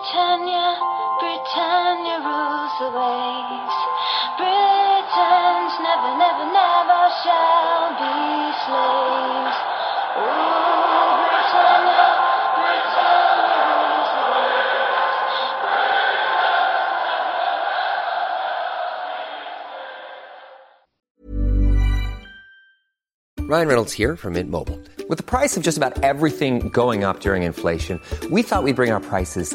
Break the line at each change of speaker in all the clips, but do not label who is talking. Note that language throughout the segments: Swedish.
Britannia, Britannia rules the waves. Britons never, never, never shall be slaves. Rules the waves.
Ryan Reynolds here from Mint Mobile. With the price of just about everything going up during inflation, we thought we'd bring our prices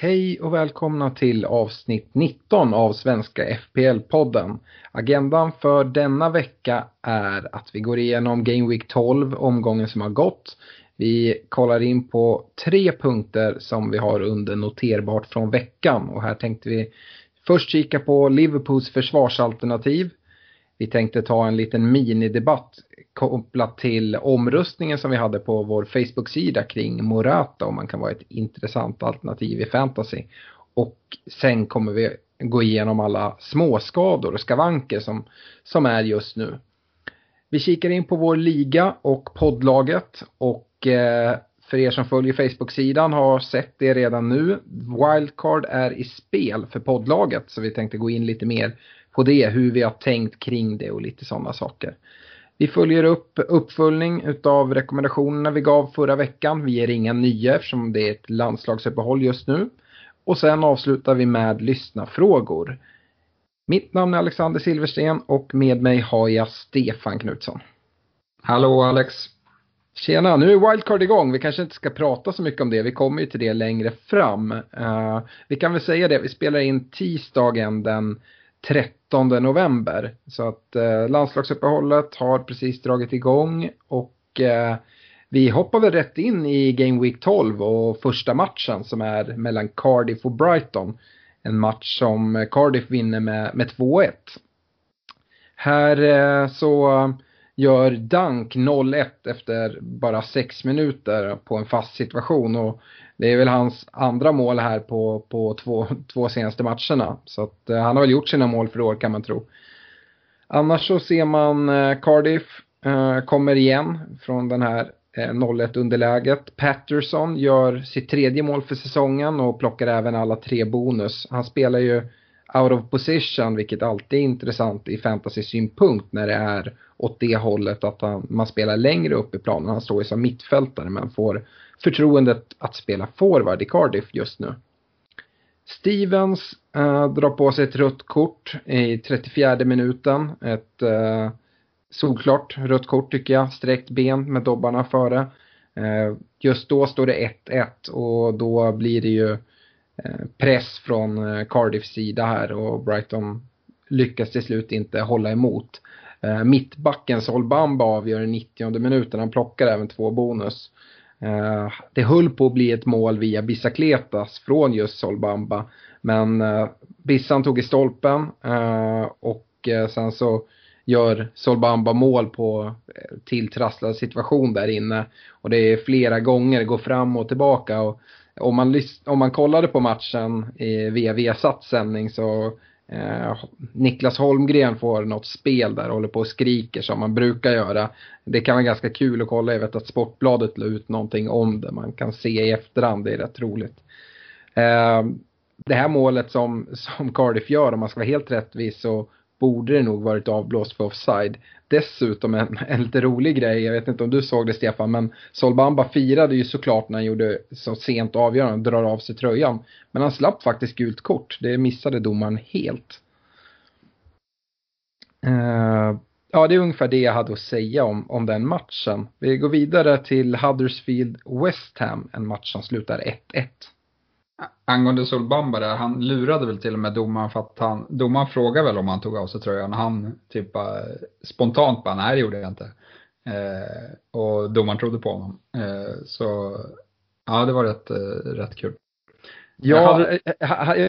Hej och välkomna till avsnitt 19 av Svenska FPL-podden. Agendan för denna vecka är att vi går igenom Game Week 12, omgången som har gått. Vi kollar in på tre punkter som vi har under noterbart från veckan och här tänkte vi först kika på Liverpools försvarsalternativ. Vi tänkte ta en liten minidebatt kopplat till omröstningen som vi hade på vår Facebook-sida kring Morata om man kan vara ett intressant alternativ i fantasy. Och sen kommer vi gå igenom alla småskador och skavanker som, som är just nu. Vi kikar in på vår liga och poddlaget och eh, för er som följer Facebook-sidan har sett det redan nu. Wildcard är i spel för poddlaget så vi tänkte gå in lite mer på det, hur vi har tänkt kring det och lite sådana saker. Vi följer upp uppföljning utav rekommendationerna vi gav förra veckan. Vi ger inga nya eftersom det är ett landslagsuppehåll just nu. Och sen avslutar vi med lyssnarfrågor. Mitt namn är Alexander Silversten och med mig har jag Stefan Knutsson.
Hallå Alex.
Tjena, nu är Wildcard igång. Vi kanske inte ska prata så mycket om det. Vi kommer ju till det längre fram. Uh, vi kan väl säga det, vi spelar in tisdagen den 13 november. Så att eh, landslagsuppehållet har precis dragit igång och eh, vi hoppar väl rätt in i Game Week 12 och första matchen som är mellan Cardiff och Brighton. En match som Cardiff vinner med, med 2-1. Här eh, så gör Dunk 0-1 efter bara 6 minuter på en fast situation och det är väl hans andra mål här på, på två, två senaste matcherna. Så att eh, han har väl gjort sina mål för år kan man tro. Annars så ser man eh, Cardiff eh, kommer igen från den här eh, 0-1 underläget. Patterson gör sitt tredje mål för säsongen och plockar även alla tre bonus. Han spelar ju out of position vilket alltid är intressant i fantasy-synpunkt när det är åt det hållet att han, man spelar längre upp i planen. Han står ju som mittfältare men får förtroendet att spela forward i Cardiff just nu. Stevens äh, drar på sig ett rött kort i 34 minuten. Ett äh, solklart rött kort tycker jag. Sträckt ben med dobbarna före. Äh, just då står det 1-1 och då blir det ju press från Cardiffs sida här och Brighton lyckas till slut inte hålla emot. Mittbacken Solbamba avgör i 90 minuten. Han plockar även två bonus. Eh, det höll på att bli ett mål via Bissakletas från just Solbamba. Men eh, Bissan tog i stolpen eh, och sen så gör Solbamba mål på tilltrasslad situation där inne. Och det är flera gånger, går fram och tillbaka. Och om, man, om man kollade på matchen i, via Viasats sändning så Eh, Niklas Holmgren får något spel där, och håller på och skriker som man brukar göra. Det kan vara ganska kul att kolla, jag vet att Sportbladet la ut någonting om det, man kan se i efterhand, det är rätt roligt. Eh, det här målet som, som Cardiff gör, om man ska vara helt rättvis, så borde det nog varit avblåst för offside. Dessutom en, en lite rolig grej, jag vet inte om du såg det Stefan, men Solbamba firade ju såklart när han gjorde så sent avgörande, drar av sig tröjan. Men han slapp faktiskt gult kort, det missade domaren helt. Uh, ja, det är ungefär det jag hade att säga om, om den matchen. Vi går vidare till Huddersfield West Ham, en match som slutar 1-1.
Angående Solbamba där, han lurade väl till och med domaren för att han, domaren frågade väl om han tog av sig tröjan. Han typ bara, spontant bara, nej det gjorde jag inte. Eh, och domaren trodde på honom. Eh, så ja, det var rätt, eh, rätt kul.
Ja, hade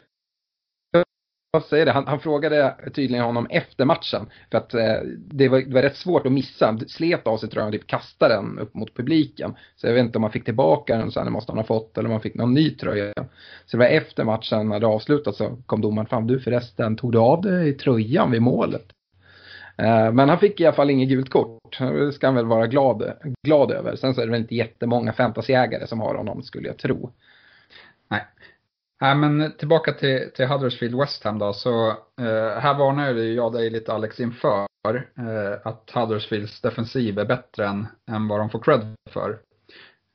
vad säger det, han, han, frågade tydligen honom efter matchen. För att eh, det, var, det var rätt svårt att missa. Han slet av sig tröjan och typ kastade den upp mot publiken. Så jag vet inte om han fick tillbaka den sen, det måste han ha fått, eller om han fick någon ny tröja. Så det var efter matchen när det avslutats så kom domaren fram, du förresten, tog du av dig tröjan vid målet? Eh, men han fick i alla fall inget gult kort. Det ska han väl vara glad, glad över. Sen så är det väl inte jättemånga fantasyägare som har honom skulle jag tro.
Nej. Nej men tillbaka till, till Huddersfield West Ham då. Så eh, här varnade jag dig lite Alex inför eh, att Huddersfields defensiv är bättre än, än vad de får cred för.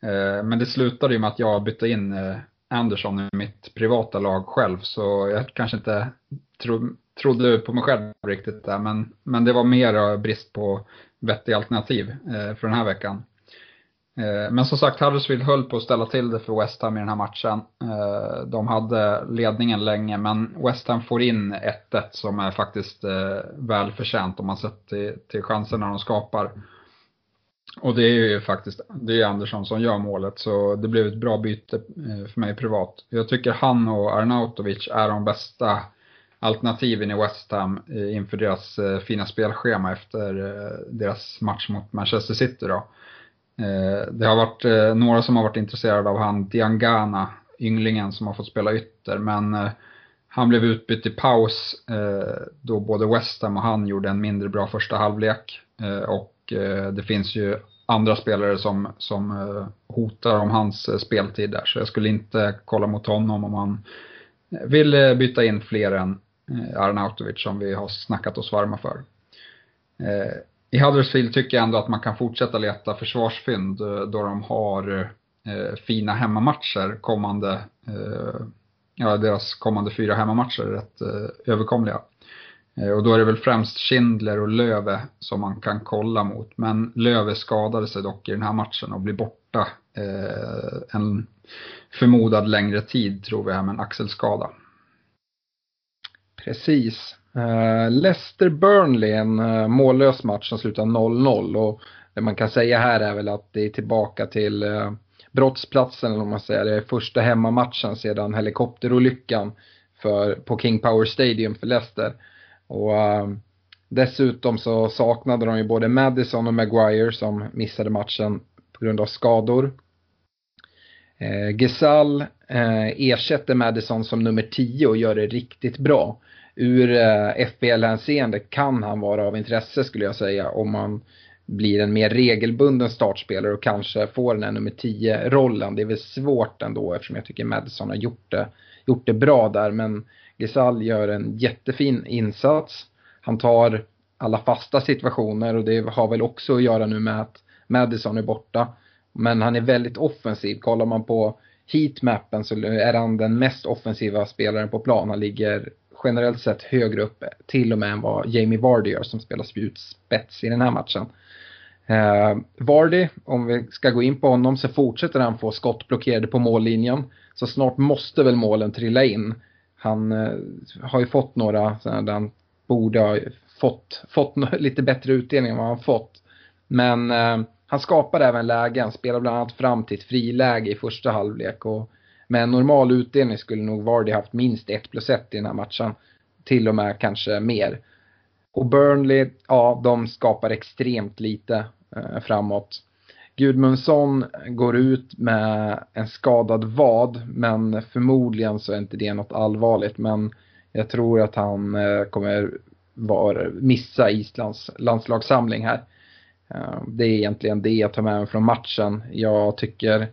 Eh, men det slutade ju med att jag bytte in eh, Anderson i mitt privata lag själv så jag kanske inte tro, trodde på mig själv riktigt där. Men, men det var mer eh, brist på vettiga alternativ eh, för den här veckan. Eh, men som sagt, Huddersfield höll på att ställa till det för West Ham i den här matchen. Eh, de hade ledningen länge, men West Ham får in 1-1 som är faktiskt eh, välförtjänt om man sett till, till chanserna de skapar. Och det är ju faktiskt, det är Andersson som gör målet, så det blev ett bra byte för mig privat. Jag tycker han och Arnautovic är de bästa alternativen i West Ham inför deras fina spelschema efter deras match mot Manchester City då. Eh, det har varit eh, några som har varit intresserade av han Diangana, ynglingen som har fått spela ytter, men eh, han blev utbytt i paus då både West Ham och han gjorde en mindre bra första halvlek. Och det finns ju andra spelare som, som hotar om hans speltid där, så jag skulle inte kolla mot honom om han vill byta in fler än Arnautovic som vi har snackat oss varma för i Huddersfield tycker jag ändå att man kan fortsätta leta försvarsfynd eh, då de har eh, fina hemmamatcher kommande, eh, ja deras kommande fyra hemmamatcher är rätt eh, överkomliga. Eh, och då är det väl främst Schindler och Löve som man kan kolla mot. Men Löve skadade sig dock i den här matchen och blir borta eh, en förmodad längre tid tror vi här med en axelskada.
Precis. Eh, uh, Leicester-Burnley, en uh, mållös match som slutar 0-0 och det man kan säga här är väl att det är tillbaka till uh, brottsplatsen, eller om man säger. Det är första hemmamatchen sedan helikopterolyckan för, på King Power Stadium för Leicester. Och uh, dessutom så saknade de ju både Madison och Maguire som missade matchen på grund av skador. Eh, Gesall eh, ersätter Madison som nummer 10 och gör det riktigt bra ur eh, FBL-hänseende kan han vara av intresse skulle jag säga om man blir en mer regelbunden startspelare och kanske får den här nummer 10-rollen. Det är väl svårt ändå eftersom jag tycker Madison har gjort det, gjort det bra där men Gesall gör en jättefin insats. Han tar alla fasta situationer och det har väl också att göra nu med att Madison är borta. Men han är väldigt offensiv. Kollar man på heatmappen så är han den mest offensiva spelaren på plan. Han ligger generellt sett högre upp till och med än vad Jamie Vardy gör som spelar spjutspets i den här matchen. Eh, Vardy, om vi ska gå in på honom, så fortsätter han få skott blockerade på mållinjen. Så snart måste väl målen trilla in. Han eh, har ju fått några sådana där han borde ha fått, fått lite bättre utdelning än vad han fått. Men eh, han skapar även lägen, spelar bland annat fram till ett friläge i första halvlek och med en normal utdelning skulle nog Vardy haft minst 1 plus 1 i den här matchen. Till och med kanske mer. Och Burnley, ja de skapar extremt lite eh, framåt. Gudmundsson går ut med en skadad vad men förmodligen så är inte det något allvarligt men jag tror att han eh, kommer var, missa Islands landslagssamling här. Eh, det är egentligen det jag tar med mig från matchen. Jag tycker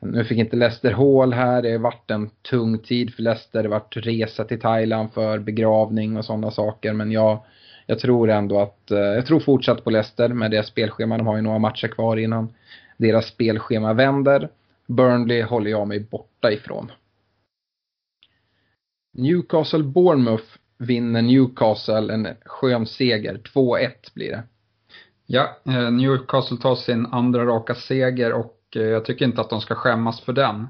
nu fick inte Leicester hål här. Det har varit en tung tid för Leicester. Det har varit resa till Thailand för begravning och sådana saker. Men jag, jag tror ändå att, eh, jag tror fortsatt på Leicester med deras spelschema. De har ju några matcher kvar innan deras spelschema vänder. Burnley håller jag mig borta ifrån. Newcastle Bournemouth vinner Newcastle en skön seger. 2-1 blir det.
Ja, eh, Newcastle tar sin andra raka seger och Eh, jag tycker inte att de ska skämmas för den.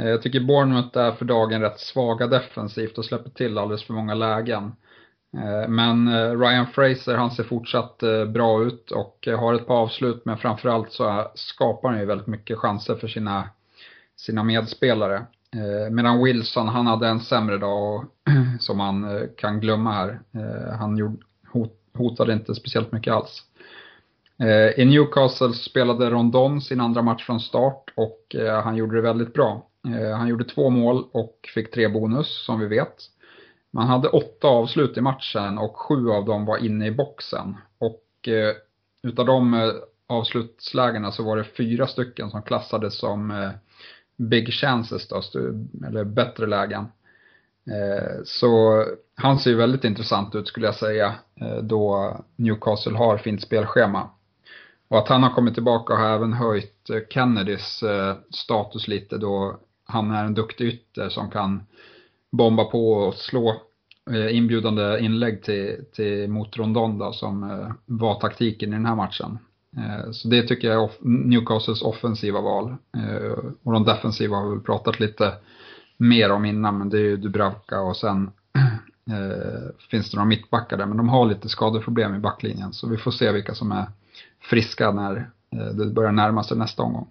Eh, jag tycker Bournemouth är för dagen rätt svaga defensivt och släpper till alldeles för många lägen. Eh, men Ryan Fraser, han ser fortsatt bra ut och har ett par avslut men framförallt så skapar han ju väldigt mycket chanser för sina, sina medspelare. Medan Wilson, han hade en sämre dag som man kan glömma här. Han hotade inte speciellt mycket alls. Eh, I Newcastle spelade Rondon sin andra match från start och eh, han gjorde det väldigt bra. Eh, han gjorde två mål och fick tre bonus som vi vet. Man hade åtta avslut i matchen och sju av dem var inne i boxen. Och utav de avslutslägena så var det fyra stycken som klassades som big chances då, eller bättre lägen. Så han ser ju väldigt intressant ut skulle jag säga då Newcastle har fint spelschema. Och att han har kommit tillbaka har även höjt eh, Kennedys eh, status lite då han är en duktig ytter som kan bomba på och slå eh, inbjudande inlägg till, till mot Rondon som var taktiken i den här matchen. Så det tycker jag är Newcastles offensiva val. Och de defensiva har vi pratat lite mer om innan, men det är ju Dubravka och sen finns det några mittbackar där, men de har lite skadeproblem i backlinjen. Så vi får se vilka som är friska när eh, det börjar närma sig nästa omgång.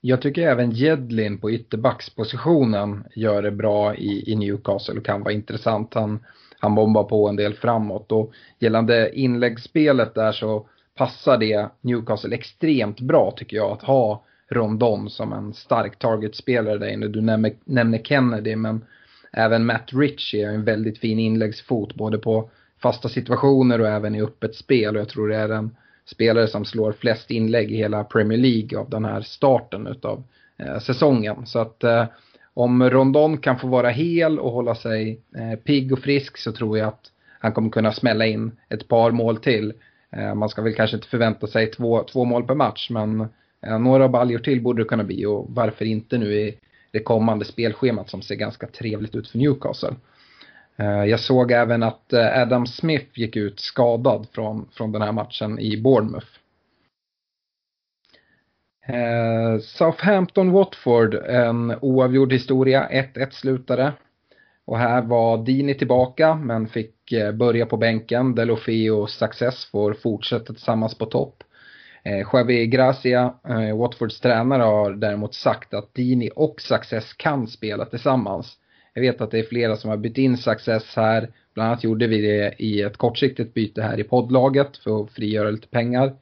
Jag tycker även Jedlin på ytterbackspositionen gör det bra i, i Newcastle och kan vara intressant. Han, han bombar på en del framåt och gällande inläggsspelet där så passar det Newcastle extremt bra tycker jag att ha Rondon som en stark targetspelare där inne. Du nämner, nämner Kennedy men även Matt Ritchie är en väldigt fin inläggsfot både på fasta situationer och även i öppet spel och jag tror det är en spelare som slår flest inlägg i hela Premier League av den här starten utav eh, säsongen. Så att eh, om Rondon kan få vara hel och hålla sig eh, pigg och frisk så tror jag att han kommer kunna smälla in ett par mål till. Eh, man ska väl kanske inte förvänta sig två, två mål per match men eh, några baljor till borde det kunna bli och varför inte nu i det kommande spelschemat som ser ganska trevligt ut för Newcastle. Eh, jag såg även att eh, Adam Smith gick ut skadad från, från den här matchen i Bournemouth. Eh, Southampton-Watford, en oavgjord historia, 1-1 slutade. Och här var Dini tillbaka men fick börja på bänken. Delofi och Success får fortsätta tillsammans på topp. Javi Gracia, Watfords tränare, har däremot sagt att Dini och Success kan spela tillsammans. Jag vet att det är flera som har bytt in Success här. Bland annat gjorde vi det i ett kortsiktigt byte här i poddlaget för att frigöra lite pengar.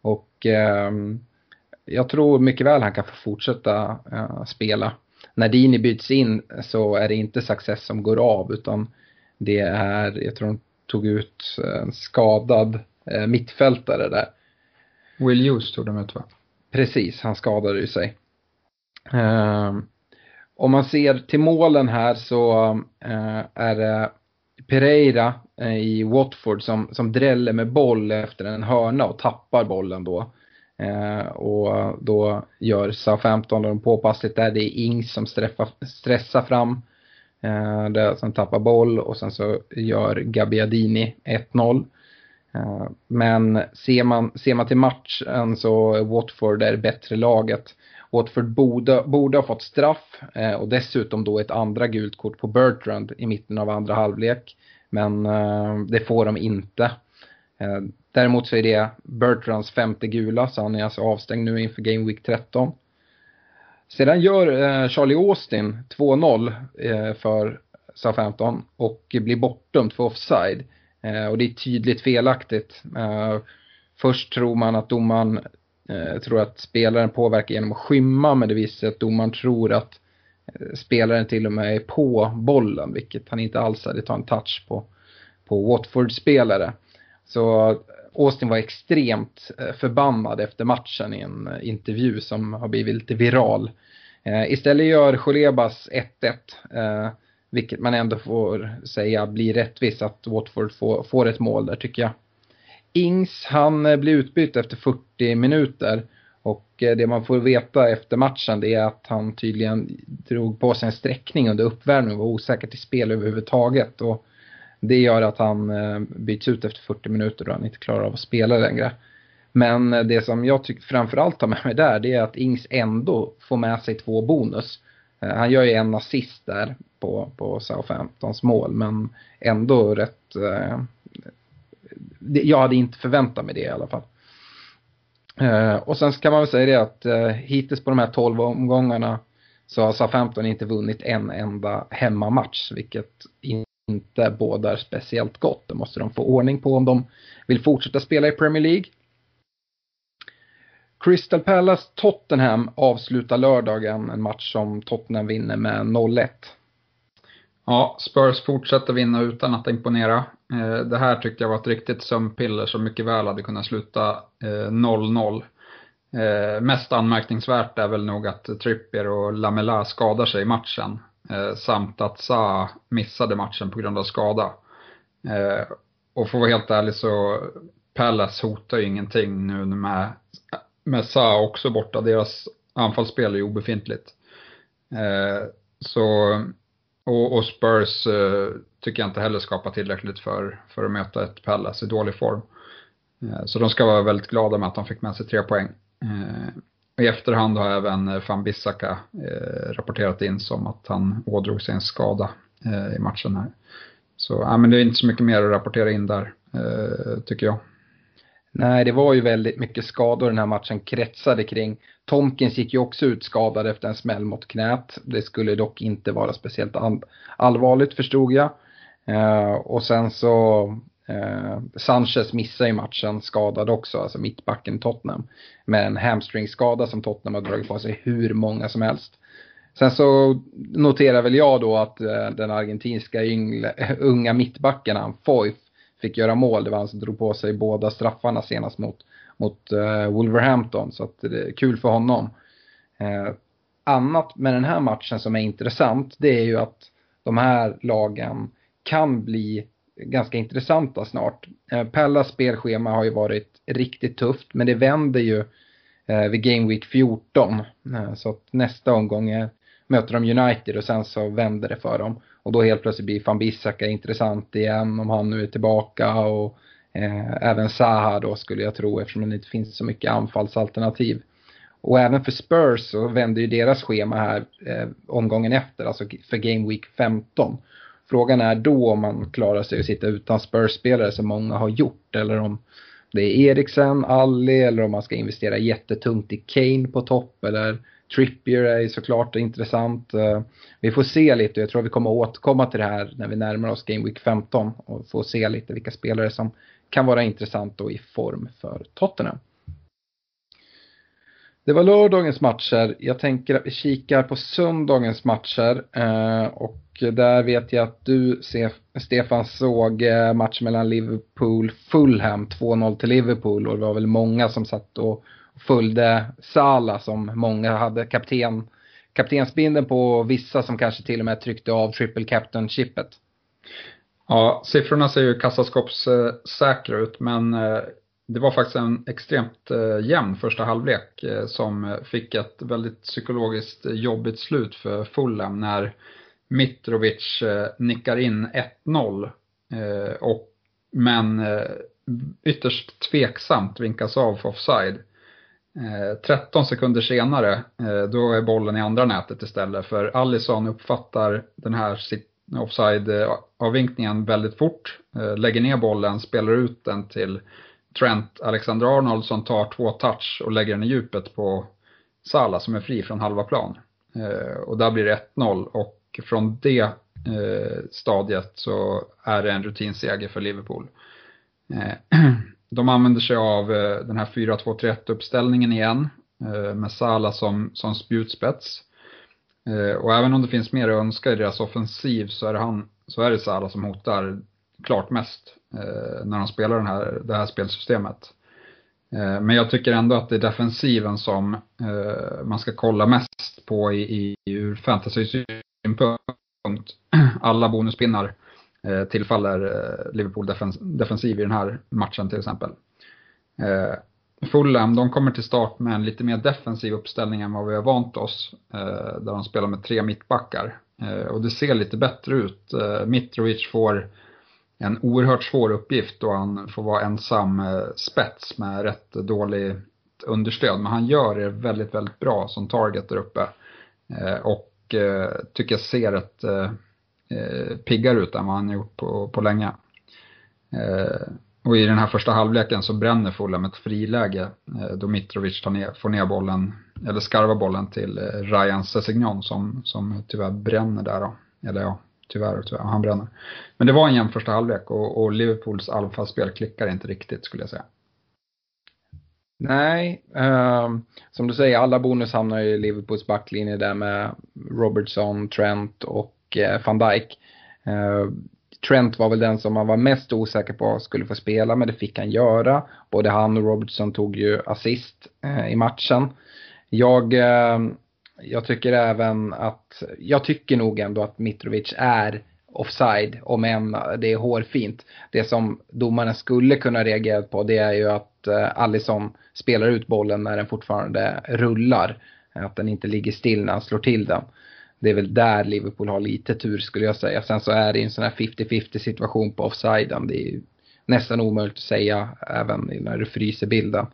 Och eh, jag tror mycket väl han kan få fortsätta eh, spela. När Dini byts in så är det inte Success som går av utan det är, jag tror de tog ut en skadad eh, mittfältare där.
Will Hughes tog de ut va?
Precis, han skadade ju sig. Um, om man ser till målen här så eh, är det Pereira eh, i Watford som, som dräller med boll efter en hörna och tappar bollen då. Eh, och då gör Southampton de påpassligt där. Det är Ings som streffar, stressar fram. Eh, där, som tappar boll och sen så gör Gabbiadini 1-0. Eh, men ser man, ser man till matchen så är Watford är det bättre laget. Watford borde, borde ha fått straff eh, och dessutom då ett andra gult kort på Bertrand i mitten av andra halvlek. Men eh, det får de inte. Eh, däremot så är det Bertrands femte gula så han är alltså avstängd nu inför Game Week 13. Sedan gör eh, Charlie Austin 2-0 eh, för Southampton och blir bortdömd för offside. Eh, och det är tydligt felaktigt. Eh, först tror man att domaren Eh, jag tror att spelaren påverkar genom att skymma men det visar sig att domaren tror att eh, spelaren till och med är på bollen vilket han inte alls är. Det tar en touch på, på Watford-spelare. Så eh, Austin var extremt förbannad efter matchen i en intervju som har blivit lite viral. Istället gör Cholebas 1-1, vilket man ändå får säga blir rättvist att Watford får, får ett mål där tycker jag. Ings, han eh, blir utbytt efter 40 minuter Och eh, det man får veta efter matchen det är att han tydligen drog på sig en sträckning under uppvärmningen och var osäker till spel överhuvudtaget. Och det gör att han eh, byts ut efter 40 minuter och han inte klarar av att spela längre. Men det som jag tycker framförallt tar med mig där det är att Ings ändå får med sig två bonus. Han gör ju en assist där på, på Southamptons mål men ändå rätt... Eh, jag hade inte förväntat mig det i alla fall. Eh, och sen kan man väl säga det att eh, hittills på de här 12 omgångarna så har Southampton inte vunnit en enda hemmamatch vilket inte bådar speciellt gott. Det måste de få ordning på om de vill fortsätta spela i Premier League. Crystal Palace Tottenham avslutar lördagen en match som Tottenham vinner med 0-1.
Ja, Spurs fortsätter vinna utan att imponera. Eh, det här tyckte jag var ett riktigt sömnpiller som mycket väl hade kunnat sluta eh, 0-0. Eh, mest anmärkningsvärt är väl nog att Trippier och Lamela skadar sig i matchen. Samt att Sa missade matchen på grund av skada. Och för att vara helt ärlig så Palace hotar ju ingenting nu med med Sa också borta. Deras anfallsspel är ju obefintligt. Så, och, och Spurs tycker jag inte heller skapar tillräckligt för, för att möta ett Palace i dålig form. Eh, så de ska vara väldigt glada med att de fick med sig tre poäng. Eh, I efterhand har även Van Bissaka eh, rapporterat in som att han ådrog sig en skada i matchen här. Så ja, men det är inte så mycket mer att rapportera in där, tycker jag.
Nej, det var ju väldigt mycket skador den här matchen kretsade kring. Tomkins gick ju också ut skadad efter en smäll mot knät. Det skulle dock inte vara speciellt allvarligt förstod jag. Eh, och sen så eh, Sanchez missar ju matchen skadad också, alltså mittbacken Tottenham. Med en hamstringskada som Tottenham har dragit på sig hur många som helst. Sen så noterar väl jag då att eh, den argentinska yngle, unga mittbacken, han Foyf, fick göra mål. Det var han som drog på sig båda straffarna senast mot, mot eh, Wolverhampton. Så att det är kul för honom. Eh, annat med den här matchen som är intressant det är ju att de här lagen kan bli ganska intressanta snart. Eh, Pallas spelschema har ju varit riktigt tufft men det vänder ju eh, vid Game Week 14. Eh, så att nästa omgång är, möter de United och sen så vänder det för dem. Och då helt plötsligt blir van Bissaka intressant igen om han nu är tillbaka och eh, även Zaha då skulle jag tro eftersom det inte finns så mycket anfallsalternativ. Och även för Spurs så vänder ju deras schema här eh, omgången efter, alltså för Game Week 15. Frågan är då om man klarar sig att sitta utan Spurs-spelare som många har gjort eller om det är Eriksen, Alli eller om man ska investera jättetungt i Kane på topp eller Trippier är såklart intressant. Eh, vi får se lite, jag tror vi kommer återkomma till det här när vi närmar oss Game Week 15 och få se lite vilka spelare som kan vara intressant och i form för Tottenham. Det var lördagens matcher. Jag tänker att vi kikar på söndagens matcher. Eh, och där vet jag att du, Stefan, såg eh, matchen mellan Liverpool-Fulham. 2-0 till Liverpool och det var väl många som satt och följde Sala som många hade kapten, kaptensbinden på vissa som kanske till och med tryckte av triple captain-chippet.
Ja, siffrorna ser ju kassaskåpssäkra ut men eh, det var faktiskt en extremt eh, jämn första halvlek eh, som eh, fick ett väldigt psykologiskt eh, jobbigt slut för Fulham när Mitrovic eh, nickar in 1-0 och men ytterst tveksamt vinkas av för offside. 13 sekunder senare, då är bollen i andra nätet istället. För Allison uppfattar den här offside-avvinkningen väldigt fort, lägger ner bollen, spelar ut den till Trent Alexander-Arnold som tar två touch och lägger den i djupet på Sala som är fri från halva plan. Eh, och där blir det 1-0 och från det eh, stadiet så är det en rutinseger för Liverpool. Eh, de använder sig av eh, den här 4-2-3-1 uppställningen igen eh, med Sala som, som spjutspets. Och även om det finns mer att önska i deras offensiv så är det, han, så är det Sala som hotar klart mest Eh, när de spelar den här, det här spelsystemet. Eh, men jag tycker ändå att det är defensiven som eh, man ska kolla mest på i, i, ur fantasy-synpunkt. Alla bonuspinnar Eh, tillfaller eh, Liverpool defens defensiv i den här matchen till exempel. Eh, Fulham, de kommer till start med en lite mer defensiv uppställning än vad vi har vant oss. Där de spelar med tre mittbackar. Och det ser lite bättre ut. Mitrovic får en oerhört svår uppgift då han får vara ensam eh, spets med rätt dålig understöd. Men han gör det väldigt, väldigt bra som target där uppe. Eh, och eh, tycker jag ser ett piggare ut än vad han gjort på, på länge. Och i den här första halvleken så bränner Fulham ett friläge då Mitrovic tar ner, får ner bollen, eller skarvar bollen till Ryan Sessignon som, som tyvärr bränner där då. Eller ja, tyvärr och tyvärr, han bränner. Men det var en jämn första halvlek och, och Liverpools anfallsspel klickar inte riktigt skulle jag säga.
Nej, eh, som du säger, alla bonus hamnar i Liverpools backlinje där med Robertson, Trent och eh, van Dijk. Eh, Trent var väl den som man var mest osäker på skulle få spela, men det fick han göra. Både han och Robertson tog ju assist eh, i matchen. Jag, eh, jag tycker även att, jag tycker nog ändå att Mitrovic är offside, om än det är hårfint. Det som domarna skulle kunna reagera på det är ju att eh, Allison spelar ut bollen när den fortfarande rullar. Att den inte ligger still när han slår till den. Det är väl där Liverpool har lite tur skulle jag säga. Sen så är det en sån här 50-50 situation på offsiden. Det är ju nästan omöjligt att säga även när du fryser bilden.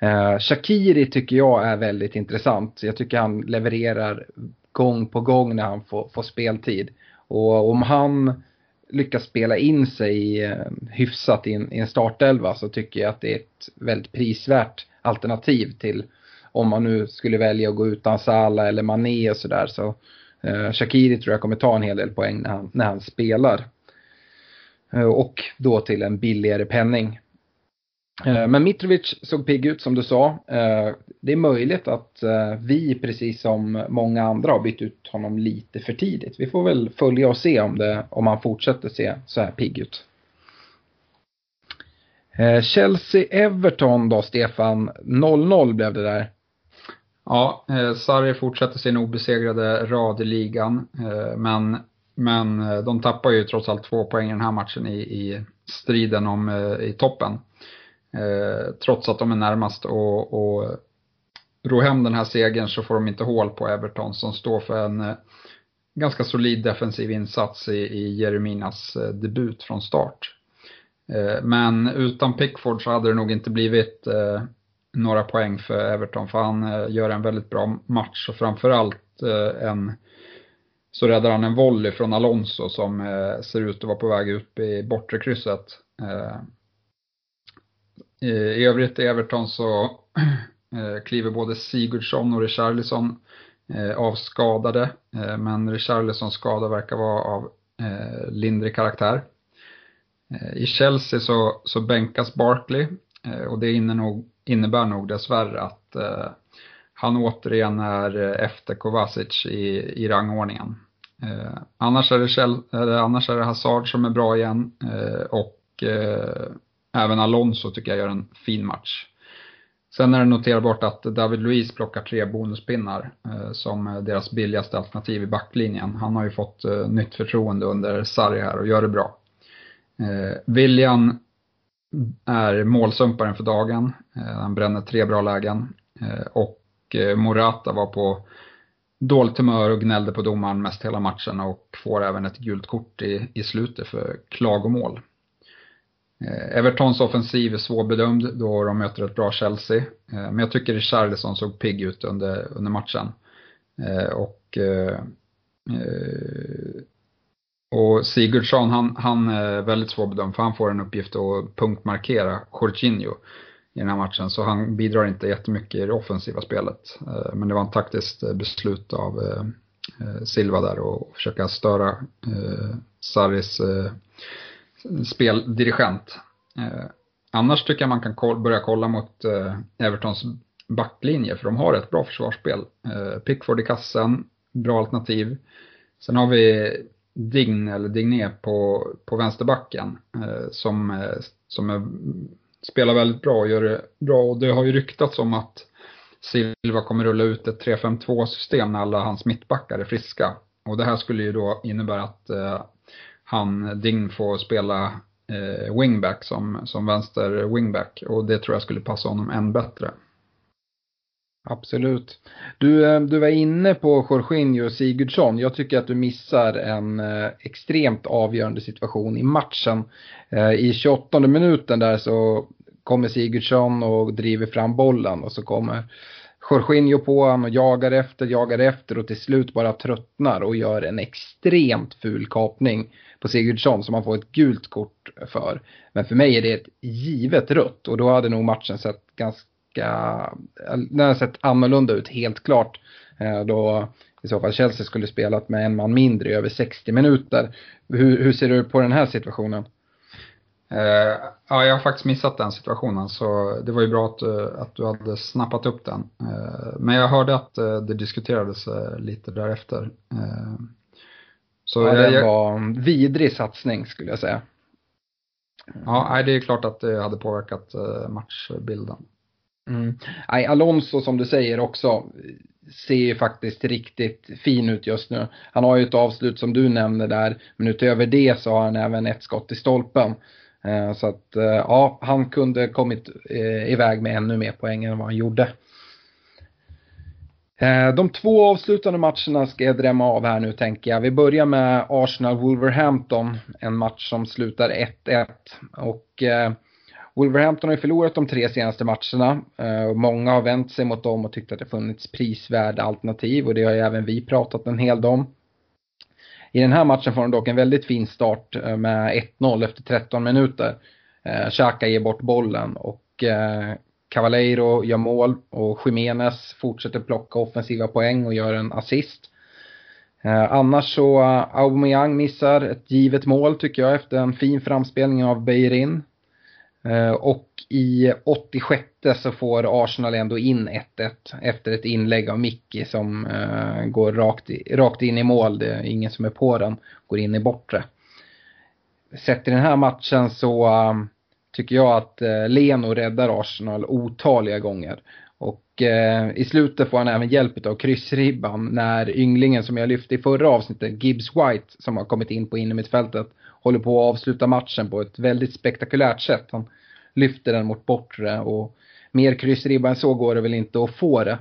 Eh, Shakiri tycker jag är väldigt intressant. Jag tycker han levererar gång på gång när han får, får speltid. Och om han lyckas spela in sig eh, hyfsat i en, i en startelva så tycker jag att det är ett väldigt prisvärt alternativ till om man nu skulle välja att gå utan Salah eller Mané och sådär så eh, Shakiri tror jag kommer ta en hel del poäng när han, när han spelar. Eh, och då till en billigare penning. Eh, men Mitrovic såg pigg ut som du sa. Eh, det är möjligt att eh, vi, precis som många andra, har bytt ut honom lite för tidigt. Vi får väl följa och se om, det, om han fortsätter se så här pigg ut. Chelsea-Everton då, Stefan. 0-0 blev det där.
Ja, Sarri fortsätter sin obesegrade rad i ligan. Men, men de tappar ju trots allt två poäng i den här matchen i, i striden om i toppen. Eh, trots att de är närmast och, och ro hem den här segern så får de inte hål på Everton som står för en eh, ganska solid defensiv insats i, i Jereminas eh, debut från start. Men utan Pickford så hade det nog inte blivit några poäng för Everton för han gör en väldigt bra match och framförallt en så räddar han en volley från Alonso som ser ut att vara på väg upp i bortre krysset. Eh, I övrigt i Everton så eh, kliver både Sigurdsson och Richarlison avskadade, av skadade. Men Richarlisons skada verkar vara av lindrig karaktär. I Chelsea så, så bänkas Barkley och det innebär nog dessvärre att han återigen är efter Kovacic i, i rangordningen. annars, är det annars är det Hazard som är bra igen och Även Alonso tycker jag gör en fin match. Sen är det noterbart att David Luiz plockar tre bonuspinnar eh, som deras billigaste alternativ i backlinjen. Han har ju fått eh, nytt förtroende under Sarri här och gör det bra. Eh, William är målsumparen för dagen. Eh, han bränner tre bra lägen. Eh, och eh, Morata var på dåligt humör och gnällde på domaren mest hela matchen och får även ett gult kort i, i slutet för klagomål. Eh, Evertons offensiv är svårbedömd då de möter ett bra Chelsea. Eh, men jag tycker Richarlison såg pigg ut under, under matchen. Eh, och, och Sigurdsson, han, han är väldigt svårbedömd för han får en uppgift att punktmarkera Jorginho i den här matchen. Så han bidrar inte jättemycket i det offensiva spelet. Men det var ett taktiskt beslut av Silva där och försöka störa Sarris speldirigent. Eh, annars tycker jag man kan koll, börja kolla mot eh, Evertons backlinje, för de har ett bra försvarsspel. Eh, Pickford i kassen, bra alternativ. Sen har vi Dign eller Digné på, på vänsterbacken eh, som, eh, som är, spelar väldigt bra och gör det bra. Och det har ju ryktats om att Silva kommer rulla ut ett 3-5-2 system när alla hans mittbackar är friska. Och det här skulle ju då innebära att eh, han, Ding, får spela eh, wingback som, som vänster wingback och det tror jag skulle passa honom än bättre.
Absolut. Du, eh, du var inne på Jorginho och Sigurdsson. Jag tycker att du missar en eh, extremt avgörande situation i matchen. Eh, I 28 minuten där så kommer Sigurdsson och driver fram bollen och så kommer Jorginho på honom och jagar efter, jagar efter och till slut bara tröttnar och gör en extremt ful kapning på Sigurdsson som han får ett gult kort för. Men för mig är det ett givet rött och då hade nog matchen sett ganska den hade sett annorlunda ut helt klart. Eh, då i så fall Chelsea skulle spelat med en man mindre i över 60 minuter. Hur, hur ser du på den här situationen?
Uh, ja, jag har faktiskt missat den situationen så det var ju bra att, uh, att du hade snappat upp den. Uh, men jag hörde att det diskuterades lite därefter.
så ja, jag, det var en vidrig satsning skulle jag säga.
Ja, det är klart att det hade påverkat matchbilden.
Mm. Nej, Alonso som du säger också ser ju faktiskt riktigt fin ut just nu. Han har ju ett avslut som du nämnde där, men utöver det så har han även ett skott i stolpen. Eh, så att eh, ja, han kunde kommit eh, iväg med ännu mer poäng än vad han gjorde. De två avslutande matcherna ska jag drämma av här nu tänker jag. Vi börjar med Arsenal-Wolverhampton, en match som slutar 1-1. Och Wolverhampton har ju förlorat de tre senaste matcherna. Många har vänt sig mot dem och tyckt att det funnits prisvärda alternativ och det har ju även vi pratat en hel del om. I den här matchen får de dock en väldigt fin start eh, med 1-0 efter 13 minuter. Eh, Xhaka ger bort bollen och eh, Cavaleiro gör mål och Jiménez fortsätter plocka offensiva poäng och gör en assist. Annars så Aubameyang missar ett givet mål tycker jag efter en fin framspelning av Beirin. Eh, och i 86 så får Arsenal ändå in 1-1 efter ett inlägg av Micki som eh, går rakt, rakt in i mål. Det är ingen som är på den. Går in i bortre. Sett i den här matchen så eh, tycker jag att Leno räddar Arsenal otaliga gånger. Och i slutet får han även hjälp av kryssribban när ynglingen som jag lyfte i förra avsnittet, Gibbs White, som har kommit in på innermittfältet, håller på att avsluta matchen på ett väldigt spektakulärt sätt. Han lyfter den mot bortre och mer kryssribba än så går det väl inte att få det.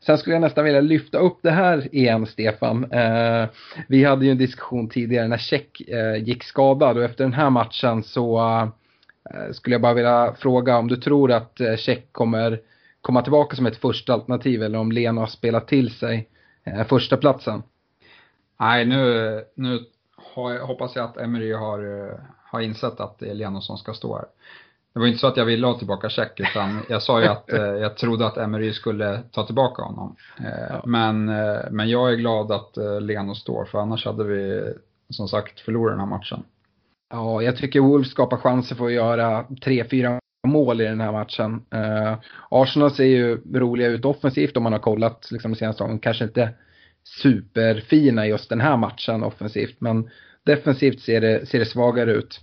Sen skulle jag nästan vilja lyfta upp det här igen, Stefan. Eh, vi hade ju en diskussion tidigare när Check eh, gick skadad och efter den här matchen så eh, skulle jag bara vilja fråga om du tror att eh, Check kommer komma tillbaka som ett första alternativ eller om Lena har spelat till sig eh, första platsen.
Nej, nu, nu hoppas jag att Emery har, eh, har insett att det är Leno som ska stå här. Det var inte så att jag ville ha tillbaka Check utan jag sa ju att eh, jag trodde att Emery skulle ta tillbaka honom. Eh, ja. men, eh, men jag är glad att eh, Leno står för annars hade vi som sagt förlorat den här matchen.
Ja, jag tycker Wolves skapar chanser för att göra tre, fyra mål i den här matchen. Eh, Arsenal ser ju roliga ut offensivt om man har kollat liksom, de senaste åren. Kanske inte superfina just den här matchen offensivt men defensivt ser det, ser det svagare ut.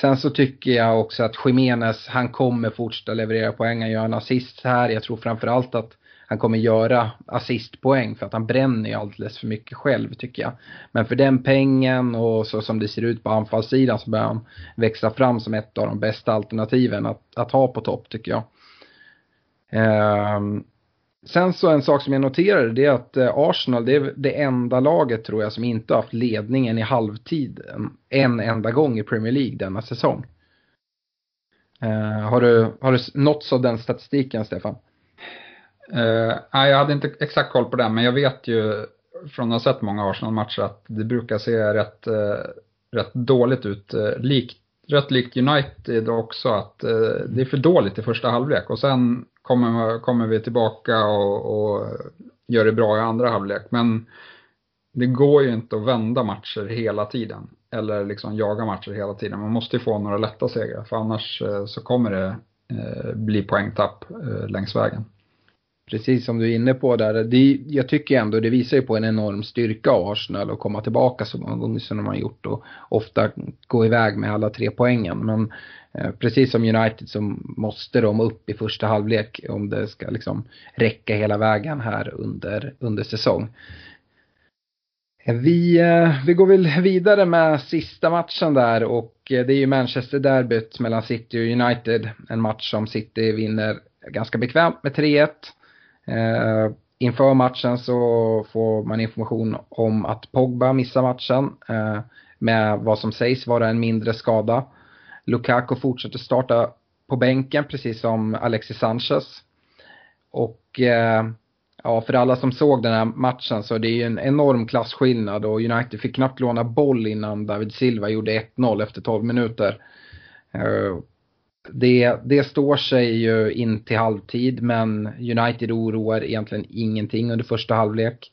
Sen så tycker jag också att Jiménez, han kommer fortsätta leverera poäng. Han gör en assist här. Jag tror framförallt att han kommer göra assistpoäng för att han bränner ju alldeles för mycket själv tycker jag. Men för den pengen och så som det ser ut på anfallssidan så börjar han växa fram som ett av de bästa alternativen att, att ha på topp tycker jag. Um, Sen så en sak som jag noterade det är att eh, Arsenal det är det enda laget tror jag som inte har haft ledningen i halvtid en enda gång i Premier League denna säsong. Uh, har, du, har du nåtts av den statistiken Stefan?
Uh, nej, jag hade inte exakt koll på den men jag vet ju från att ha sett många Arsenal-matcher att det brukar se rätt, uh, rätt dåligt ut. likt, rätt likt United också att det är för dåligt i första halvlek och sen kommer, kommer vi tillbaka och, och gör det bra i andra halvlek. Men det går ju inte att vända matcher hela tiden. Eller liksom jaga matcher hela tiden. Man måste ju få några lätta segrar. För annars eh, så kommer det eh, bli poängtapp eh, längs vägen.
Precis som du är inne på där. Det, jag tycker ändå det visar ju på en enorm styrka av Arsenal att komma tillbaka så många gånger som de har gjort och ofta gå iväg med alla tre poängen. Men Eh, precis som United så måste de upp i första halvlek om det ska liksom räcka hela vägen här under, under säsong. Eh, vi, eh, vi går väl vidare med sista matchen där och det är ju Manchester-derbyt mellan City och United. En match som City vinner ganska bekvämt med 3-1. Eh, inför matchen så får man information om att Pogba missar matchen eh, med vad som sägs vara en mindre skada. Lukaku fortsätter starta på bänken precis som Alexis Sanchez. Och eh, ja, för alla som såg den här matchen så det är ju en enorm klassskillnad och United fick knappt låna boll innan David Silva gjorde 1-0 efter 12 minuter. Eh, det, det står sig ju in till halvtid men United oroar egentligen ingenting under första halvlek.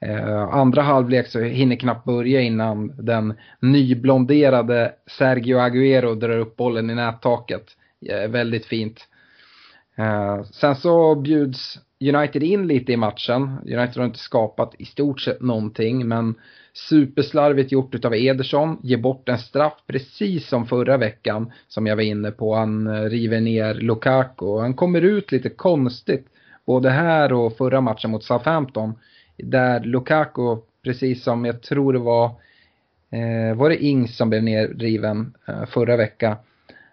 Eh, andra halvlek så hinner knappt börja innan den nyblonderade Sergio Aguero drar upp bollen i nättaket. Eh, väldigt fint. Eh, sen så bjuds United in lite i matchen. United har inte skapat i stort sett någonting men superslarvigt gjort utav Ederson, ger bort en straff precis som förra veckan som jag var inne på. Han eh, river ner Lukaku han kommer ut lite konstigt både här och förra matchen mot Southampton där Lukaku, precis som jag tror det var, eh, var det Ings som blev nerriven eh, förra veckan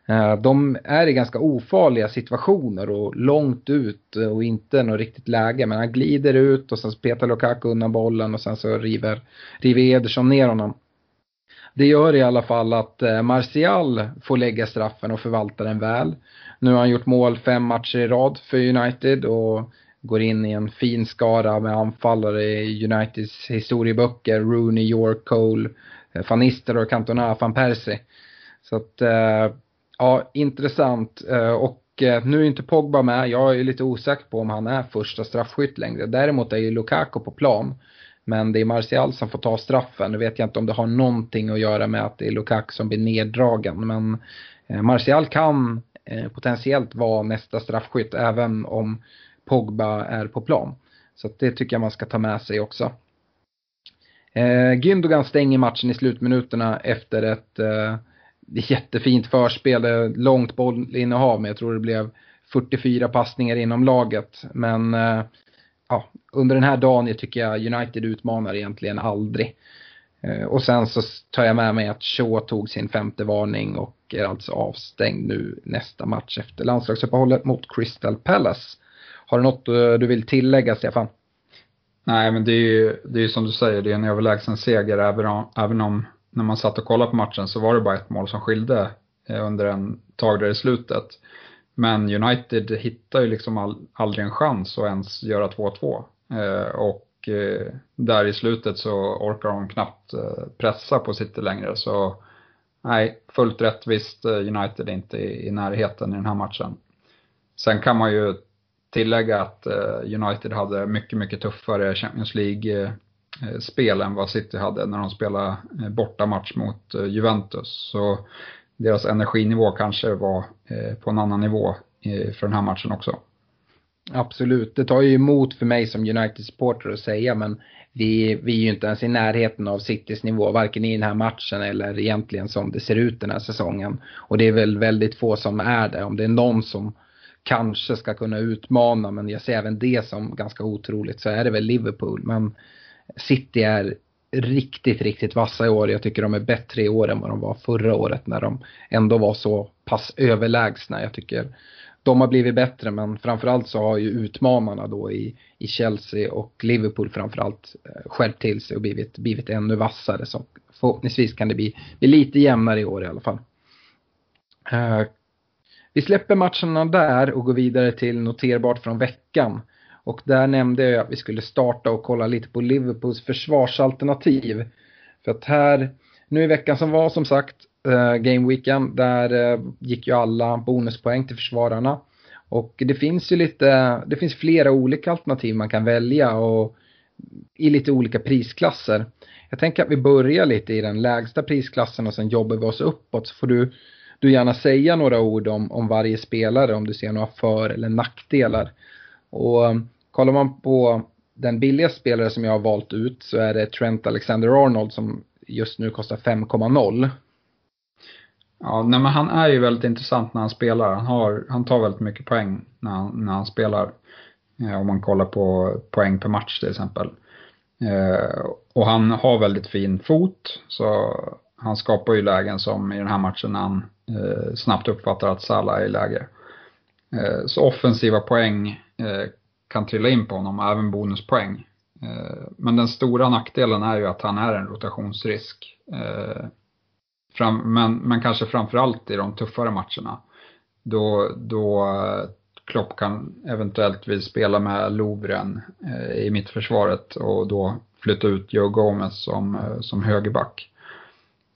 Eh, de är i ganska ofarliga situationer och långt ut och inte något riktigt läge. Men han glider ut och sen petar Lukaku undan bollen och sen så river, river Ederson ner honom. Det gör i alla fall att eh, Martial får lägga straffen och förvalta den väl. Nu har han gjort mål fem matcher i rad för United och går in i en fin skara med anfallare i Uniteds historieböcker. Rooney, York, Cole, eh, Van Nistelrooy, Cantona, Van Persie. Så att eh, Ja, intressant. Eh, och eh, nu är inte Pogba med. Jag är lite osäker på om han är första straffskytt längre. Däremot är ju Lukaku på plan. Men det är Martial som får ta straffen. Nu vet jag inte om det har någonting att göra med att det är Lukaku som blir neddragen. Men eh, Martial kan eh, potentiellt vara nästa straffskytt även om Pogba är på plan. Så det tycker jag man ska ta med sig också. Eh, Gündogan stänger matchen i slutminuterna efter ett eh, jättefint förspel, eh, långt bollinnehav, men jag tror det blev 44 passningar inom laget. Men eh, ja, under den här dagen jag tycker jag United utmanar egentligen aldrig. Eh, och sen så tar jag med mig att Shaw tog sin femte varning och är alltså avstängd nu nästa match efter landslagsuppehållet mot Crystal Palace. Har du något eh, du vill tillägga Stefan?
Nej men det är ju, det är som du säger, det är en överlägsen seger även om, även om när man satt och kollade på matchen så var det bara ett mål som skilde eh, under en tag där i slutet. Men United hittar ju liksom all, aldrig en chans att ens göra 2-2. Eh, och eh, där i slutet så orkar de knappt eh, pressa på City längre. Så nej, fullt rättvist eh, United är inte i, i närheten i den här matchen. Sen kan man ju tillägga att eh, United hade mycket, mycket tuffare Champions League eh, spel än vad City hade när de spelade eh, bortamatch mot Juventus. Så deras energinivå kanske var på en annan nivå för den här matchen också.
Absolut, det tar ju emot för mig som United-supporter att säga men vi, vi är ju inte ens i närheten av Citys nivå, varken i den här matchen eller egentligen som det ser ut den här säsongen. Och det är väl väldigt få som är det. Om det är någon som kanske ska kunna utmana, men jag ser även det som ganska otroligt, så är det väl Liverpool. Men City är riktigt, riktigt vassa i år. Jag tycker de är bättre i år än vad de var förra året när de ändå var så pass överlägsna. Jag tycker de har blivit bättre men framförallt så har ju utmanarna då i, i Chelsea och Liverpool framförallt eh, skärpt till sig och blivit, blivit ännu vassare. Så förhoppningsvis kan det bli, bli lite jämnare i år i alla fall. Eh, vi släpper matcherna där och går vidare till noterbart från veckan. Och där nämnde jag att vi skulle starta och kolla lite på Liverpools försvarsalternativ. För att här, nu i veckan som var som sagt, eh, Game Weekend, där eh, gick ju alla bonuspoäng till försvararna. Och det finns ju lite, det finns flera olika alternativ man kan välja och i lite olika prisklasser. Jag tänker att vi börjar lite i den lägsta prisklassen och sen jobbar vi oss uppåt så får du, du gärna säga några ord om, om varje spelare om du ser några för eller nackdelar. Och um, Kollar man på den billigaste spelare som jag har valt ut så är det Trent Alexander-Arnold som just nu kostar 5,0.
Ja, nej men han är ju väldigt intressant när han spelar. Han, har, han tar väldigt mycket poäng när han, när han spelar. Eh, om man kollar på poäng per match till exempel. Eh, och han har väldigt fin fot. Så han skapar ju lägen som i den här matchen när han Eh, snabbt uppfattar att Salah är i läge. Eh, så offensiva poäng eh, kan trilla in på honom, även bonuspoäng. Men den stora nackdelen är ju att han är en rotationsrisk. Men, men kanske framförallt i de tuffare matcherna. Då, då Klopp kan eventuellt vill spela med Lovren i mittförsvaret och då flytta ut Joe Gomez som, som högerback.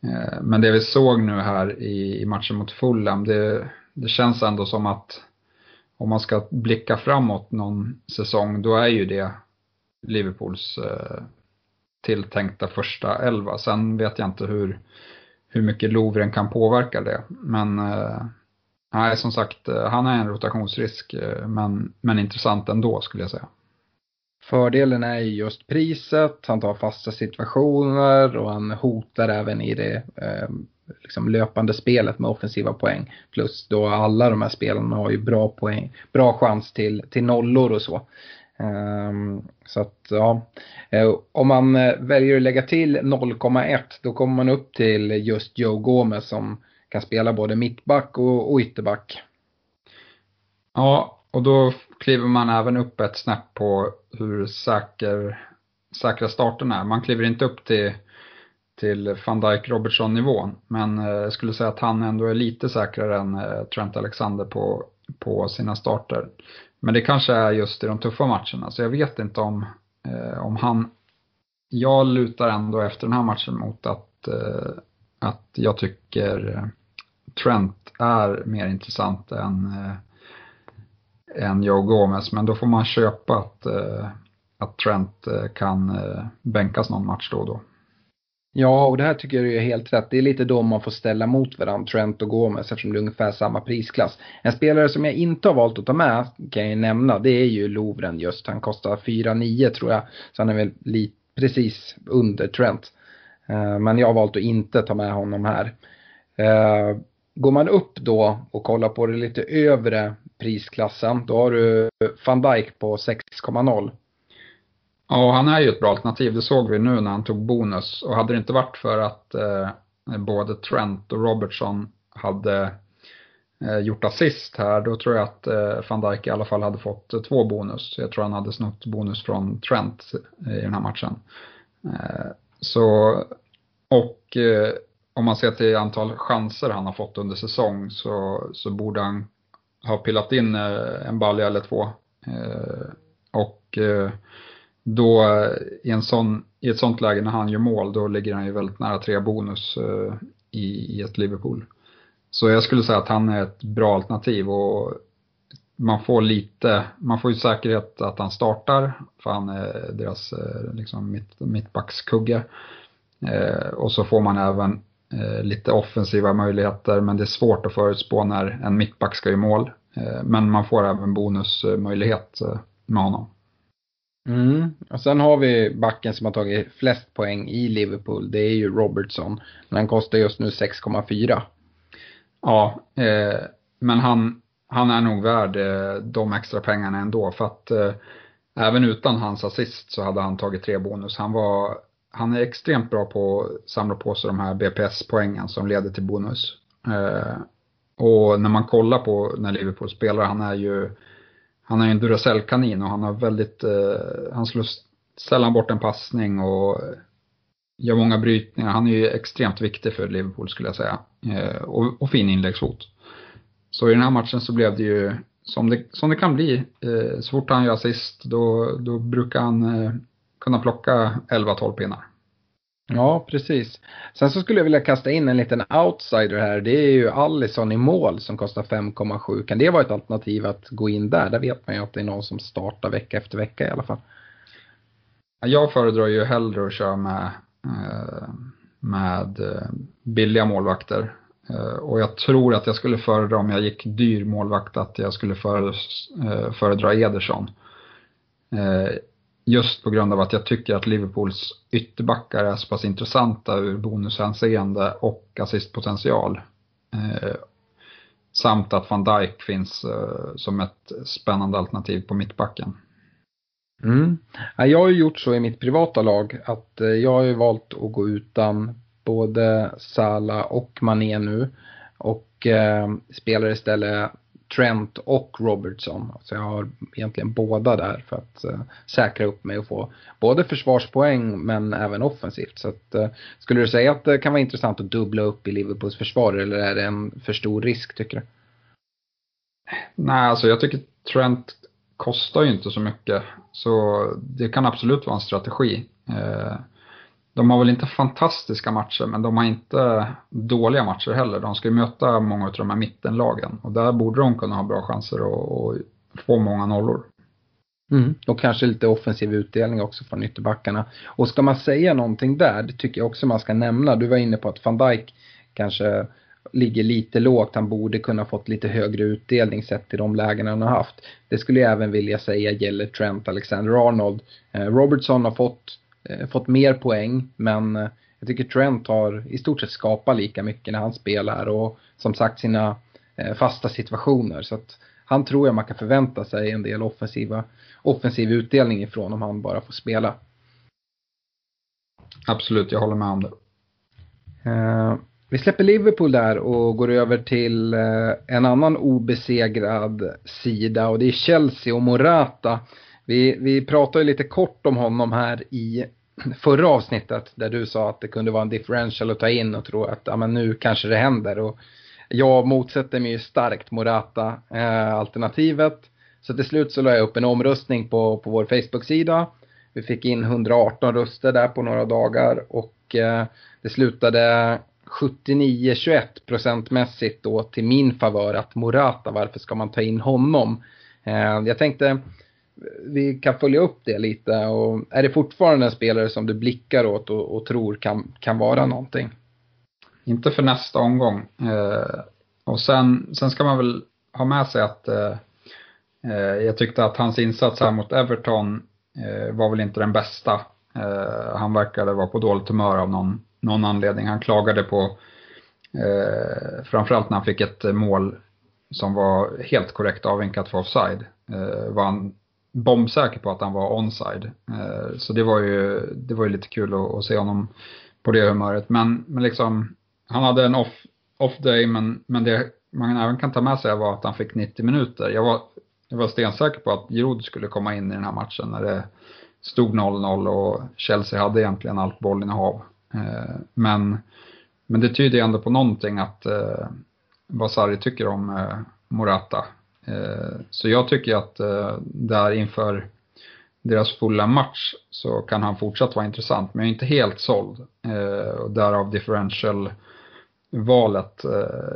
Eh, men det vi såg nu här i, i matchen mot Fulham, det, det känns ändå som att om man ska blicka framåt någon säsong, då är ju det Liverpools eh, tilltänkta första elva. Sen vet jag inte hur, hur mycket Lovren kan påverka det. Men eh, nej, som sagt, eh, han är en rotationsrisk, eh, men, men intressant ändå skulle jag säga.
Fördelen är ju just priset, han tar fasta situationer och han hotar även i det eh, liksom löpande spelet med offensiva poäng. Plus då alla de här spelarna har ju bra poäng, bra chans till, till nollor och så. Um, så att ja, uh, om man eh, väljer att lägga till 0,1 då kommer man upp till just Joe Gomez som kan spela både mittback och, och ytterback.
Ja, och då kliver man även upp ett snäpp på hur säker, säkra starten är. Man kliver inte upp till, till van Dijk Robertson nivån, men eh, jag skulle säga att han ändå är lite säkrare än eh, Trent Alexander på, på sina starter. Men det kanske är just i de tuffa matcherna, så jag vet inte om, eh, om han... Jag lutar ändå efter den här matchen mot att, att jag tycker Trent är mer intressant än, än Joe Gomez, men då får man köpa att, eh, att Trent eh, kan eh, bänkas någon match då och då.
Ja, och det här tycker jag är helt rätt. Det är lite då man får ställa mot varandra, Trent och Gomez, eftersom det är ungefär samma prisklass. En spelare som jag inte har valt att ta med, kan jag nämna, det är ju Lovren just. Han kostar 4,9 tror jag, så han är väl lite, precis under Trent. Eh, men jag har valt att inte ta med honom här. Eh, går man upp då och kollar på det lite övre prisklassen, då har du van Dijk på 6,0.
Ja, han är ju ett bra alternativ. Det såg vi nu när han tog bonus. Och hade det inte varit för att eh, både Trent och Robertson hade eh, gjort assist här, då tror jag att eh, van Dijk i alla fall hade fått eh, två bonus. Jag tror han hade snott bonus från Trent eh, i den här matchen. Eh, så, och eh, om man ser till antal chanser han har fått under säsong så, så borde han har pillat in eh, en balja eller två. Eh, och eh, då i, en sån, i ett sånt läge när han gör mål, då ligger han ju väldigt nära tre bonus i, i ett Liverpool. Så jag skulle säga att han är ett bra alternativ och man får lite, man får ju säkerhet att han startar, för han är deras liksom mitt, mittbackskugge. Och så får man även lite offensiva möjligheter, men det är svårt att förutspå när en mittback ska göra mål. Eh, men man får även bonusmöjlighet eh, med honom.
Mm. Och sen har vi backen som har tagit flest poäng i Liverpool. Det är ju Robertson. Men han kostar just nu 6,4.
Ja, eh, men han, han är nog värd eh, de extra pengarna ändå. För att eh, även utan hans assist så hade han tagit tre bonus. Han var, han är extremt bra på att samla på sig de här BPS-poängen som leder till bonus. Eh, och när man kollar på när Liverpool spelar, han är ju han är en Duracell-kanin och han har väldigt, eh, han slår sällan bort en passning och gör många brytningar. Han är ju extremt viktig för Liverpool skulle jag säga. Eh, och, och fin inläggsfot. Så i den här matchen så blev det ju som det, som det kan bli. Eh, så fort han gör assist då, då brukar han eh, kunna plocka 11-12 pinnar.
Ja, precis. Sen så skulle jag vilja kasta in en liten outsider här. Det är ju Allison i mål som kostar 5,7. Kan det vara ett alternativ att gå in där? Där vet man ju att det är någon som startar vecka efter vecka i alla fall.
Jag föredrar ju hellre att köra med, eh, med eh, billiga målvakter. Eh, och jag tror att jag skulle föredra, om jag gick dyr målvakt, att jag skulle föredra Ederson. Just på grund av att jag tycker att Liverpools ytterbackar är så pass intressanta ur bonushänseende och assistpotential. Eh, samt att van Dijk finns eh, som ett spännande alternativ på mittbacken.
Mm. Jag har ju gjort så i mitt privata lag att eh, jag har ju valt att gå utan både Sala och Mané nu. Och eh, spelar istället Trent och Robertson. Så jag har egentligen båda där för att eh, säkra upp mig och få både försvarspoäng men även offensivt. Så att, eh, skulle du säga att det kan vara intressant att dubbla upp i Liverpools försvar eller är det en för stor risk tycker du?
Nej, alltså jag tycker Trent kostar ju inte så mycket. Så det kan absolut vara en strategi. Eh, de har väl inte fantastiska matcher, men de har inte dåliga matcher heller. De ska ju möta många av de här mittenlagen och där borde de kunna ha bra chanser att få många nollor.
Mm. Och kanske lite offensiv utdelning också från ytterbackarna. Och ska man säga någonting där, det tycker jag också man ska nämna. Du var inne på att van Dijk kanske ligger lite lågt. Han borde kunna fått lite högre utdelning sett till de lägen han har haft. Det skulle jag även vilja säga gäller Trent Alexander-Arnold. Eh, Robertson har fått fått mer poäng men eh, jag tycker Trent har i stort sett skapat lika mycket när han spelar och som sagt sina eh, fasta situationer. Så att han tror jag man kan förvänta sig en del offensiva, offensiv utdelning ifrån om han bara får spela.
Absolut, jag håller med om det.
vi släpper Liverpool där och går över till en annan obesegrad sida och det är Chelsea och Morata. Vi, vi pratade lite kort om honom här i förra avsnittet där du sa att det kunde vara en differential att ta in och tro att ja, men nu kanske det händer. Och jag motsätter mig ju starkt Morata-alternativet. Eh, så till slut så la jag upp en omröstning på, på vår Facebook-sida. Vi fick in 118 röster där på några dagar och eh, det slutade 79-21 procentmässigt då till min favör att Morata, varför ska man ta in honom? Eh, jag tänkte vi kan följa upp det lite och är det fortfarande en spelare som du blickar åt och, och tror kan, kan vara någonting?
Inte för nästa omgång. Eh, och sen, sen ska man väl ha med sig att eh, eh jag tyckte att hans insats här mot Everton eh, var väl inte den bästa. Eh, han verkade vara på dåligt humör av någon, någon anledning. Han klagade på, eh, framförallt när han fick ett mål som var helt korrekt avvinkat för offside. Eh, var han bombsäker på att han var onside. Eh, så det var ju, det var ju lite kul att, att se honom på det humöret. Men, men liksom, han hade en off, off day men, men det man även kan ta med sig var att han fick 90 minuter. Jag var, jag var stensäker på att Giroud skulle komma in i den här matchen när det stod 0-0 och Chelsea hade egentligen allt bollinnehav. Eh, men, men det tyder ändå på någonting att eh, vad Sarri tycker om Morata. Eh, så jag tycker att eh, där inför deras fulla match så kan han fortsatt vara intressant, men jag är inte helt såld. Eh, och därav differential-valet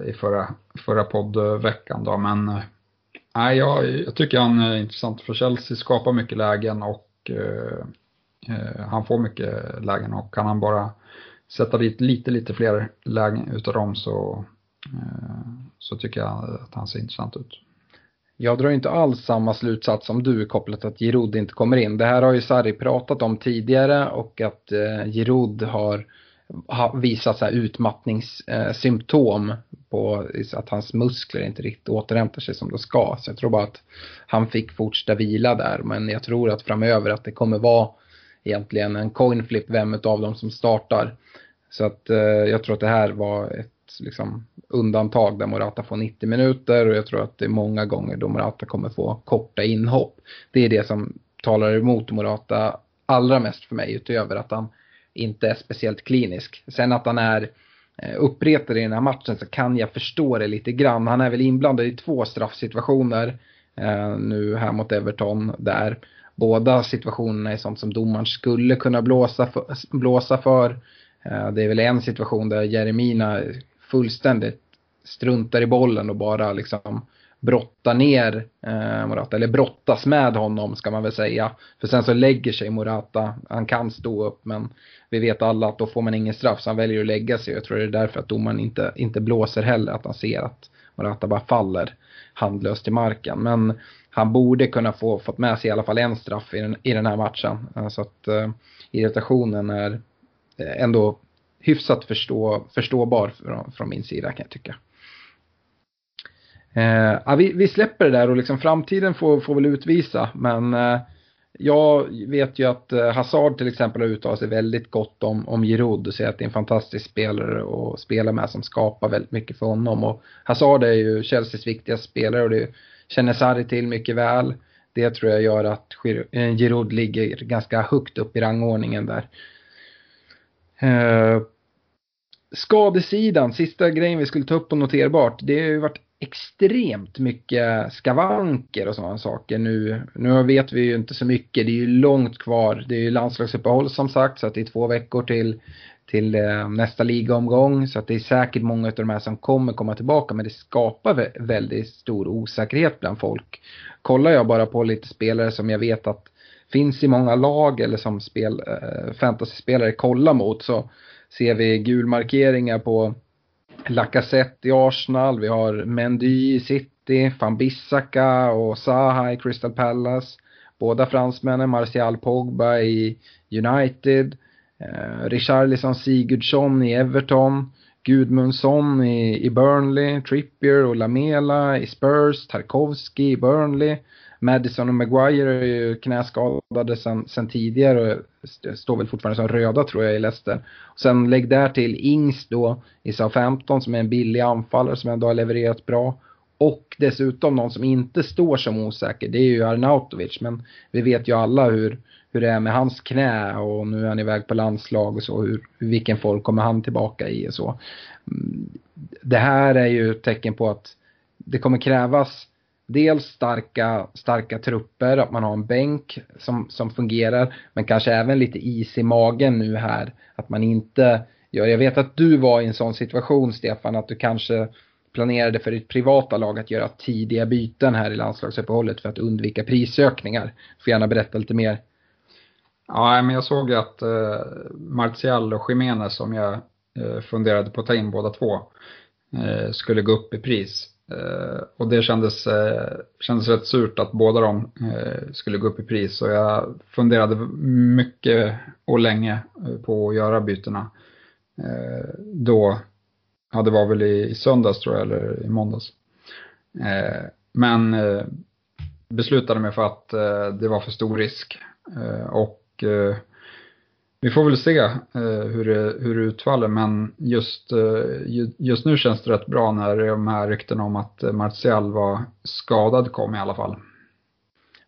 i förra, förra poddveckan då. Men nej, jag, jag tycker han är intressant för Chelsea, skapar mycket lägen och han får mycket lägen och kan han bara sätta dit lite, lite fler lägen utav dem så, så tycker jag att han ser intressant ut.
Jag drar inte alls samma slutsats som du kopplat att Giroud inte kommer in. Det här har ju Sarri pratat om tidigare och att eh, Giroud har, har visat så här utmattningssymptom eh, på att hans muskler inte riktigt återhämtar sig som de ska. Så jag tror bara att han fick fortsätta vila där. Men jag tror att framöver att det kommer vara egentligen en coin flip vem av dem som startar. Så att eh, jag tror att det här var ett liksom, undantag där Morata får 90 minuter och jag tror att det är många gånger då Morata kommer få korta inhopp. Det är det som talar emot Morata allra mest för mig utöver att han inte är speciellt klinisk. Sen att han är eh, uppretad i den här matchen så kan jag förstå det lite grann. Han är väl inblandad i två straffsituationer eh, nu här mot Everton där båda situationerna är sånt som domaren skulle kunna blåsa för. Blåsa för. Eh, det är väl en situation där Jeremina fullständigt struntar i bollen och bara liksom brottar ner eh, Morata, eller brottas med honom ska man väl säga. För sen så lägger sig Morata, han kan stå upp men vi vet alla att då får man ingen straff så han väljer att lägga sig. Jag tror det är därför att domaren inte, inte blåser heller, att han ser att Morata bara faller handlöst i marken. Men han borde kunna få fått med sig i alla fall en straff i den, i den här matchen. Eh, så att eh, irritationen är eh, ändå hyfsat förstå, förståbar från, från min sida kan jag tycka. Eh, ja, vi, vi, släpper det där och liksom framtiden får, får väl utvisa men eh, jag vet ju att eh, Hazard till exempel har uttalat sig väldigt gott om, om Giroud och säger att det är en fantastisk spelare att spela med som skapar väldigt mycket för honom. Och Hazard är ju Chelseas viktigaste spelare och det känner Sarri till mycket väl. Det tror jag gör att eh, Giroud ligger ganska högt upp i rangordningen där. Eh, Skadesidan, sista grejen vi skulle ta upp på noterbart. Det har ju varit extremt mycket skavanker och sådana saker nu. Nu vet vi ju inte så mycket, det är ju långt kvar. Det är ju landslagsuppehåll som sagt så att det är två veckor till, till eh, nästa ligaomgång. Så att det är säkert många av de här som kommer komma tillbaka men det skapar väldigt stor osäkerhet bland folk. Kollar jag bara på lite spelare som jag vet att finns i många lag eller som spel, eh, fantasyspelare kollar mot så ser vi gulmarkeringar på Lacazette i Arsenal, vi har Mendy i City, van Bissaka och Zaha i Crystal Palace. Båda fransmännen, Martial Pogba i United. Eh, Richarlison Sigurdsson i Everton. Gudmundsson i, i Burnley, Trippier och Lamela i Spurs, Tarkovski i Burnley. Madison och Maguire är ju knäskadade sen, sen tidigare och står väl fortfarande som röda tror jag i Leicester. sen lägg där till Ings då i Southampton som är en billig anfallare som ändå har levererat bra. Och dessutom någon som inte står som osäker, det är ju Arnautovic. Men vi vet ju alla hur, hur det är med hans knä och nu är han iväg på landslag och så. Hur, vilken form kommer han tillbaka i och så. Mm, det här är ju ett tecken på att det kommer krävas dels starka, starka trupper, att man har en bänk som, som fungerar, men kanske även lite is i magen nu här. Att man inte gör, jag vet att du var i en sån situation Stefan, att du kanske planerade för ditt privata lag att göra tidiga byten här i landslagsuppehållet för att undvika prisökningar. Du får gärna berätta lite mer.
Ja, men jag såg att eh, Martial och Jiménez som jag eh, funderade på att ta in båda två eh, skulle gå upp i pris. Eh, och det kändes, eh, kändes rätt surt att båda de eh, skulle gå upp i pris. Så jag funderade mycket och länge eh, på att göra bytena. Eh, då, ja det var väl i söndags tror jag, eller i måndags. Eh, men beslutade mig för att det var för stor risk. Och vi får väl se eh, hur, det, hur det utfaller men just, eh, just nu känns det rätt bra när de här ryktena om att Martial var skadad kom i alla fall.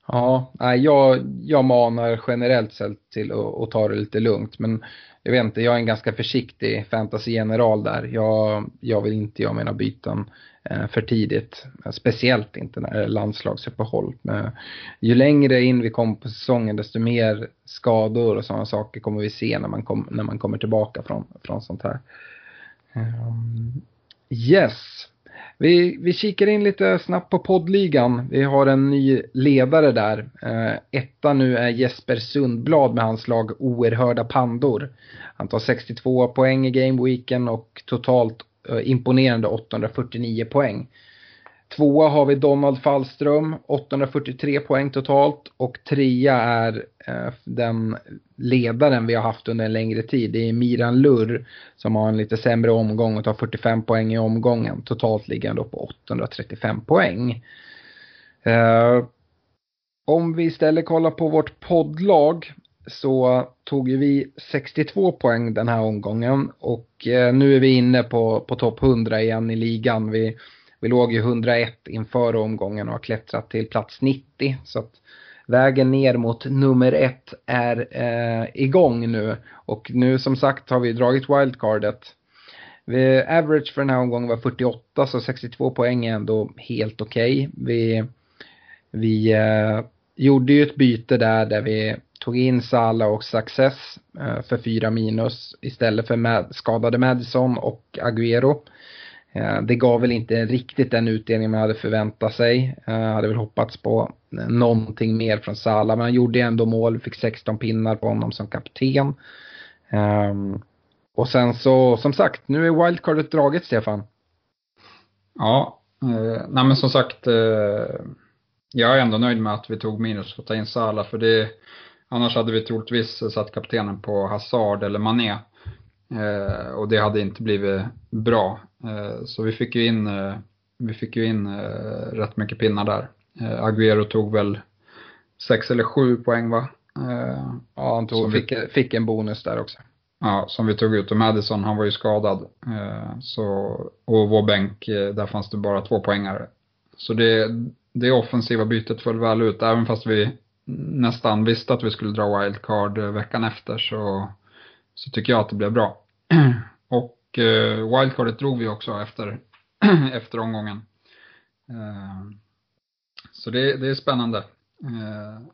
Ja, jag, jag manar generellt sett till att, att ta det lite lugnt men jag vet inte, jag är en ganska försiktig fantasygeneral där. Jag, jag vill inte göra mina byten Eh, för tidigt. Speciellt inte när det är landslagsuppehåll. Ju längre in vi kommer på säsongen desto mer skador och sådana saker kommer vi se när man, kom, när man kommer tillbaka från, från sånt här. Um, yes. Vi, vi kikar in lite snabbt på poddligan. Vi har en ny ledare där. Uh, etta nu är Jesper Sundblad med hans lag Oerhörda Pandor. Han tar 62 poäng i gameweeken och totalt Eh, imponerande 849 poäng. Tvåa har vi Donald Fallström, 843 poäng totalt. Och trea är eh, den ledaren vi har haft under en längre tid. Det är Miran Lurr som har en lite sämre omgång och tar 45 poäng i omgången. Totalt ligger han då på 835 poäng. Eh, om vi istället kollar på vårt poddlag så tog vi 62 poäng den här omgången och eh, nu är vi inne på, på topp 100 igen i ligan. Vi, vi låg ju 101 inför omgången och har klättrat till plats 90. Så att vägen ner mot nummer ett är eh, igång nu. Och nu som sagt har vi dragit wildcardet. Vi, average för den här omgången var 48 så 62 poäng är ändå helt okej. Okay. Vi, vi eh, gjorde ju ett byte där, där vi tog in Sala och Success eh, för 4 minus istället för med, skadade Madison och Agüero. Eh, det gav väl inte riktigt den utdelning man hade förväntat sig. Jag hade väl hoppats på någonting mer från Sala, men han gjorde ändå mål, fick 16 pinnar på honom som kapten. Ehm, och sen så, som sagt, nu är wildcardet draget, Stefan.
Ja, eh, nej men som sagt, eh, jag är ändå nöjd med att vi tog minus för att ta in Sala för det Annars hade vi troligtvis satt kaptenen på Hazard eller Mané. Eh, och det hade inte blivit bra. Eh, så vi fick ju in, eh, vi fick ju in eh, rätt mycket pinnar där. Eh, Agüero tog väl sex eller sju poäng va? Eh,
Ja, han tog,
Som vi-
fick, fick en bonus där också.
ja, som vi tog ut. Och Madison, han var ju skadad. Så, och vår bänk, där fanns det bara två poängare. Så det, det offensiva bytet föll väl ut, även fast vi nästan visste att vi skulle dra wildcard eh, veckan efter så, så tycker jag att det blev bra. Och eh, wildcardet drog vi också efter, efter omgången. Eh, så det, det är spännande. Eh,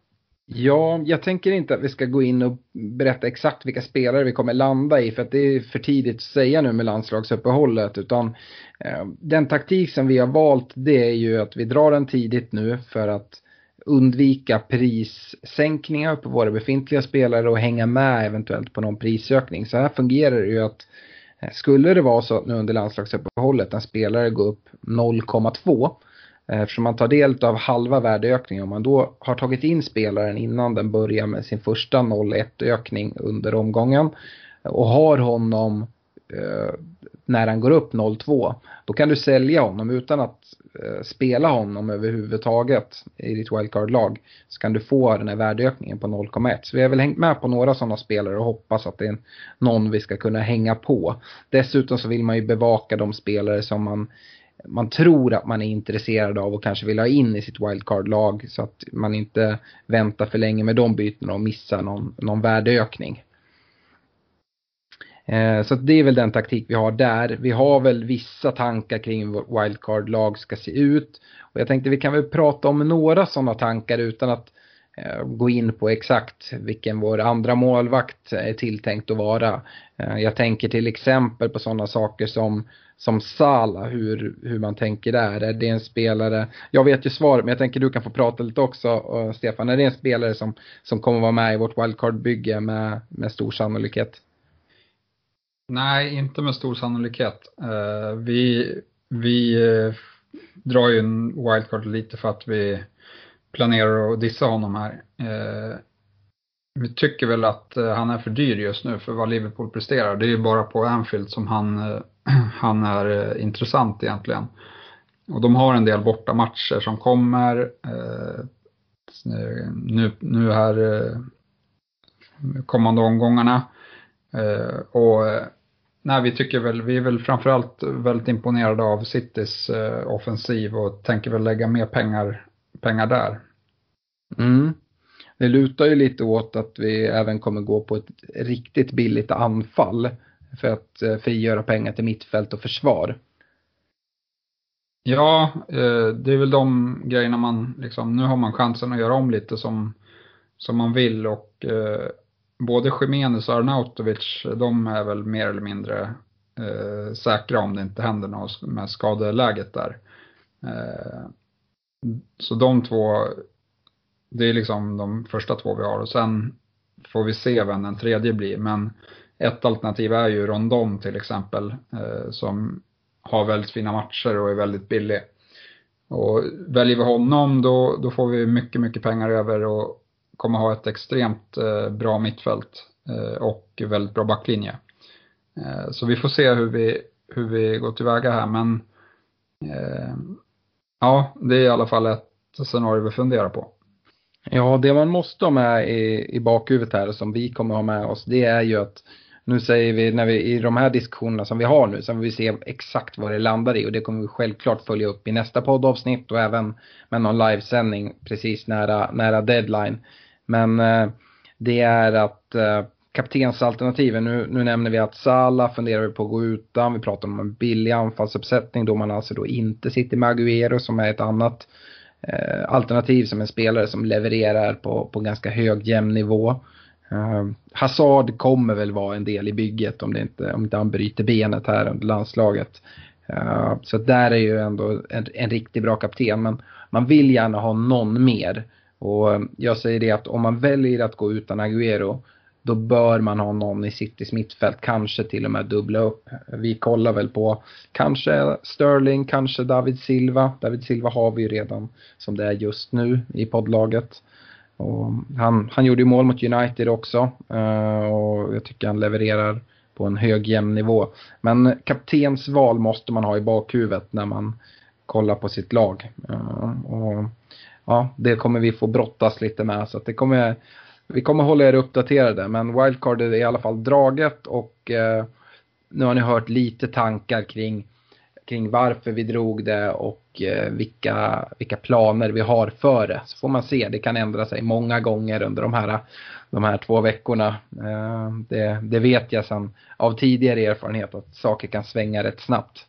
Ja, jag tänker inte att vi ska gå in och berätta exakt vilka spelare vi kommer landa i för att det är för tidigt att säga nu med landslagsuppehållet utan eh, den taktik som vi har valt det är ju att vi drar den tidigt nu för att undvika prissänkningar på våra befintliga spelare och hänga med eventuellt på någon prisökning. Så här fungerar det ju att eh, skulle det vara så att nu under landslagsuppehållet en spelare går upp 0,2 eh, Eftersom man tar del av halva värdeökningen, om man då har tagit in spelaren innan den börjar med sin första 0,1 ökning under omgången och har honom eh, när han går upp 0,2 då kan du sälja honom utan att Eh, spela honom överhuvudtaget i ditt wildcard-lag. Så kan du få den här värdeökningen på 0,1. Så vi har väl hängt med på några sådana spelare och hoppas att det är någon vi ska kunna hänga på. Dessutom så vill man ju bevaka de spelare som man man tror att man är intresserad av och kanske vill ha in i sitt wildcard-lag så att man inte väntar för länge med de bytena och missar någon, någon värdeökning. Eh, så det är väl den taktik vi har där. Vi har väl vissa tankar kring hur vårt wildcard-lag ska se ut. Och jag tänkte vi kan väl prata om några sådana tankar utan att eh, gå in på exakt vilken vår andra målvakt är tilltänkt att vara. Eh, jag tänker till exempel på sådana saker som som Sala, hur, hur man tänker där. Är det en spelare, jag vet ju svaret men jag tänker du kan få prata lite också Stefan, är det en spelare som, som kommer vara med i vårt wildcard-bygge med, med stor sannolikhet?
Nej, inte med stor sannolikhet. Uh, vi vi uh, drar ju en wildcard lite för att vi planerar att dissa honom här. Uh, vi tycker väl att han är för dyr just nu för vad Liverpool presterar. Det är ju bara på Anfield som han, han är intressant egentligen. Och de har en del bortamatcher som kommer. Nu, nu här kommande omgångarna. Och nej, vi tycker väl, vi är väl framförallt väldigt imponerade av Citys eh, offensiv och tänker väl lägga mer pengar, pengar där.
Mm. Det lutar ju lite åt att vi även kommer gå på ett riktigt billigt anfall för att eh, frigöra pengar till mittfält och försvar.
Ja, eh, det är väl de grejerna man liksom, nu har man chansen att göra om lite som, som man vill och eh, både Jimenez och Arnautovic, de är väl mer eller mindre eh, säkra om det inte händer något med skadeläget där. Eh, så de två, det är liksom de första två vi har och sen får vi se vem den tredje blir. Men ett alternativ är ju Rondon till exempel eh, som har väldigt fina matcher och är väldigt billig. Och väljer vi honom då, då får vi mycket, mycket pengar över och kommer ha ett extremt eh, bra mittfält eh, och väldigt bra backlinje. Eh, så vi får se hur vi, hur vi går tillväga här men ja, det är i alla fall ett scenario vi funderar på.
Ja, det man måste ha med i, i bakhuvudet här som vi kommer ha med oss det är ju att nu säger vi när vi i de här diskussionerna som vi har nu så vill vi se exakt vad det landar i och det kommer vi självklart följa upp i nästa poddavsnitt och även med någon livesändning precis nära, nära deadline. Men eh, det är att eh, kaptensalternativen, nu, nu nämner vi att Sala funderar vi på att gå utan, vi pratar om en billig anfallsuppsättning då man alltså då inte sitter med Agüero som är ett annat eh, alternativ som en spelare som levererar på, på ganska hög jämn nivå. Uh, Hazard kommer väl vara en del i bygget om, det inte, om inte han bryter benet här under landslaget. Uh, så där är ju ändå en, en riktigt bra kapten men man vill gärna ha någon mer. Och eh, jag säger det att om man väljer att gå utan Agüero då bör man ha någon i Citys mittfält, kanske till och med dubbla upp. Vi kollar väl på kanske Sterling, kanske David Silva. David Silva har vi ju redan som det är just nu i poddlaget. Och han, han gjorde ju mål mot United också eh, och jag tycker han levererar på en hög jämn nivå. Men kaptensval måste man ha i bakhuvudet när man kollar på sitt lag. Eh, och ja, det kommer vi få brottas lite med. Så att det kommer, vi kommer hålla er uppdaterade. Men wildcard är i alla fall draget och eh, nu har ni hört lite tankar kring, kring varför vi drog det och eh, vilka, vilka planer vi har för det. Så får man se, det kan ändra sig många gånger under de här, de här två veckorna. Eh, det, det vet jag sedan av tidigare erfarenhet att saker kan svänga rätt snabbt.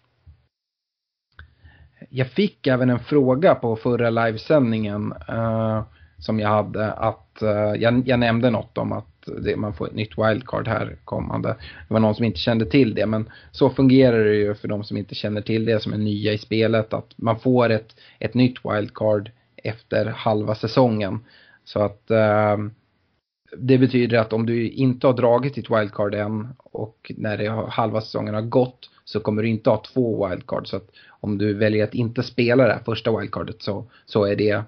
Jag fick även en fråga på förra livesändningen uh, som jag hade att uh, jag, jag, nämnde något om att det, man får ett nytt wildcard här kommande. Det var någon som inte kände till det men så fungerar det ju för de som inte känner till det som är nya i spelet att man får ett, ett nytt wildcard efter halva säsongen. Så att uh, det betyder att om du inte har dragit ditt wildcard än och när det har, halva säsongen har gått så kommer du inte ha två wildcard. Så att om du väljer att inte spela det här första wildcardet så, så är, det,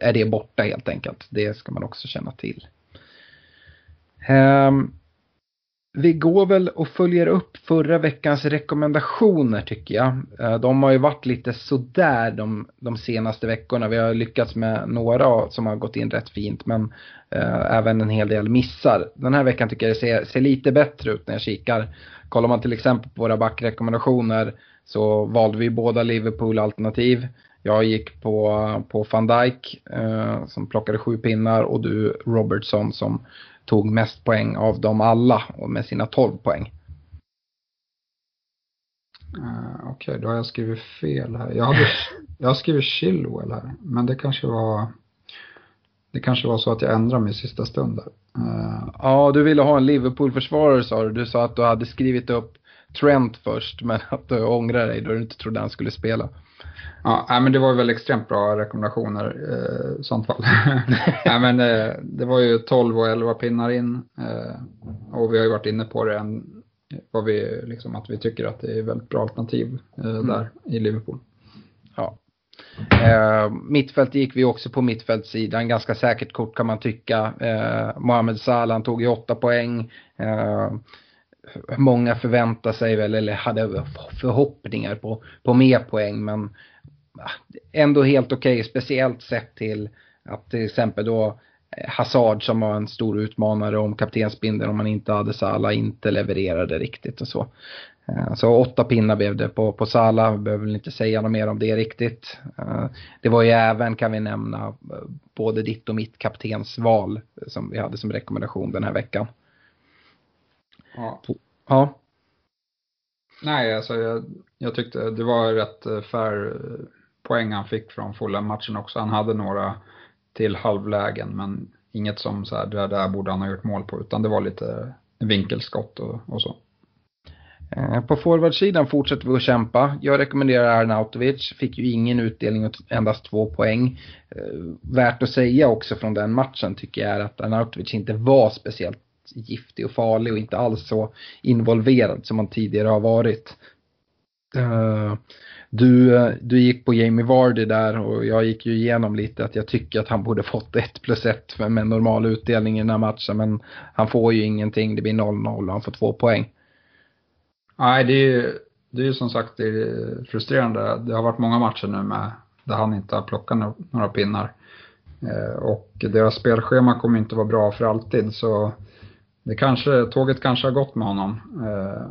är det borta helt enkelt. Det ska man också känna till. Um, vi går väl och följer upp förra veckans rekommendationer tycker jag. Eh, de har ju varit lite sådär de, de senaste veckorna. Vi har lyckats med några som har gått in rätt fint men eh, även en hel del missar. Den här veckan tycker jag det ser, ser lite bättre ut när jag kikar. Kollar man till exempel på våra backrekommendationer så valde vi båda Liverpool-alternativ. Jag gick på, på van Dijk eh, som plockade sju pinnar och du Robertson som tog mest poäng av dem alla och med sina 12 poäng.
Uh, Okej, okay, då har jag skrivit fel här. Jag, hade, jag har skrivit Chilwell här, men det kanske var det kanske var så att jag ändrade mig i sista stund där.
Uh, ja, du ville ha en Liverpool-försvarare sa du. Du sa att du hade skrivit upp Trent först, men att du ångrar dig då du inte trodde han skulle spela.
Ja, men det var väl extremt bra rekommendationer eh, i sånt fall. nej, men eh, det var ju 12 och 11 pinnar in eh, och vi har ju varit inne på det än, vad vi, liksom, att vi tycker att det är väldigt bra alternativ eh, mm. där i Liverpool.
Ja. Eh, mittfält gick vi också på mittfältssidan, ganska säkert kort kan man tycka. Eh, Mohamed Salah tog ju 8 poäng. Eh, många förväntar sig väl, eller hade förhoppningar på, på mer poäng, men ah, ändå helt okej, okay, speciellt sett till att till exempel då eh, Hazard som var en stor utmanare om kaptensbindeln om man inte hade Salah inte levererade riktigt och så. Eh, så åtta pinnar blev det på, på Salah, behöver väl inte säga något mer om det riktigt. Eh, det var ju även, kan vi nämna, både ditt och mitt kaptensval som vi hade som rekommendation den här veckan.
Ja. ja. Nej, alltså jag, jag tyckte det var rätt fair poäng han fick från fulla matchen också. Han hade några till halvlägen men inget som så här, det där borde han ha gjort mål på utan det var lite vinkelskott och, och så.
Eh, på forwardsidan fortsätter vi att kämpa. Jag rekommenderar Arnautovic, fick ju ingen utdelning och endast två poäng. Eh, värt att säga också från den matchen tycker jag är att Arnautovic inte var speciellt giftig och farlig och inte alls så involverad som han tidigare har varit. Uh, du, du gick på Jamie Vardy där och jag gick ju igenom lite att jag tycker att han borde fått 1 plus 1 med normal utdelning i den här matchen. Men han får ju ingenting, det blir 0-0 och han får två poäng.
Nej, det är ju det är som sagt det är frustrerande. Det har varit många matcher nu med där han inte har plockat några pinnar. Eh, och deras spelschema kommer inte vara bra för alltid så det kanske, tåget kanske har gått med honom. Eh,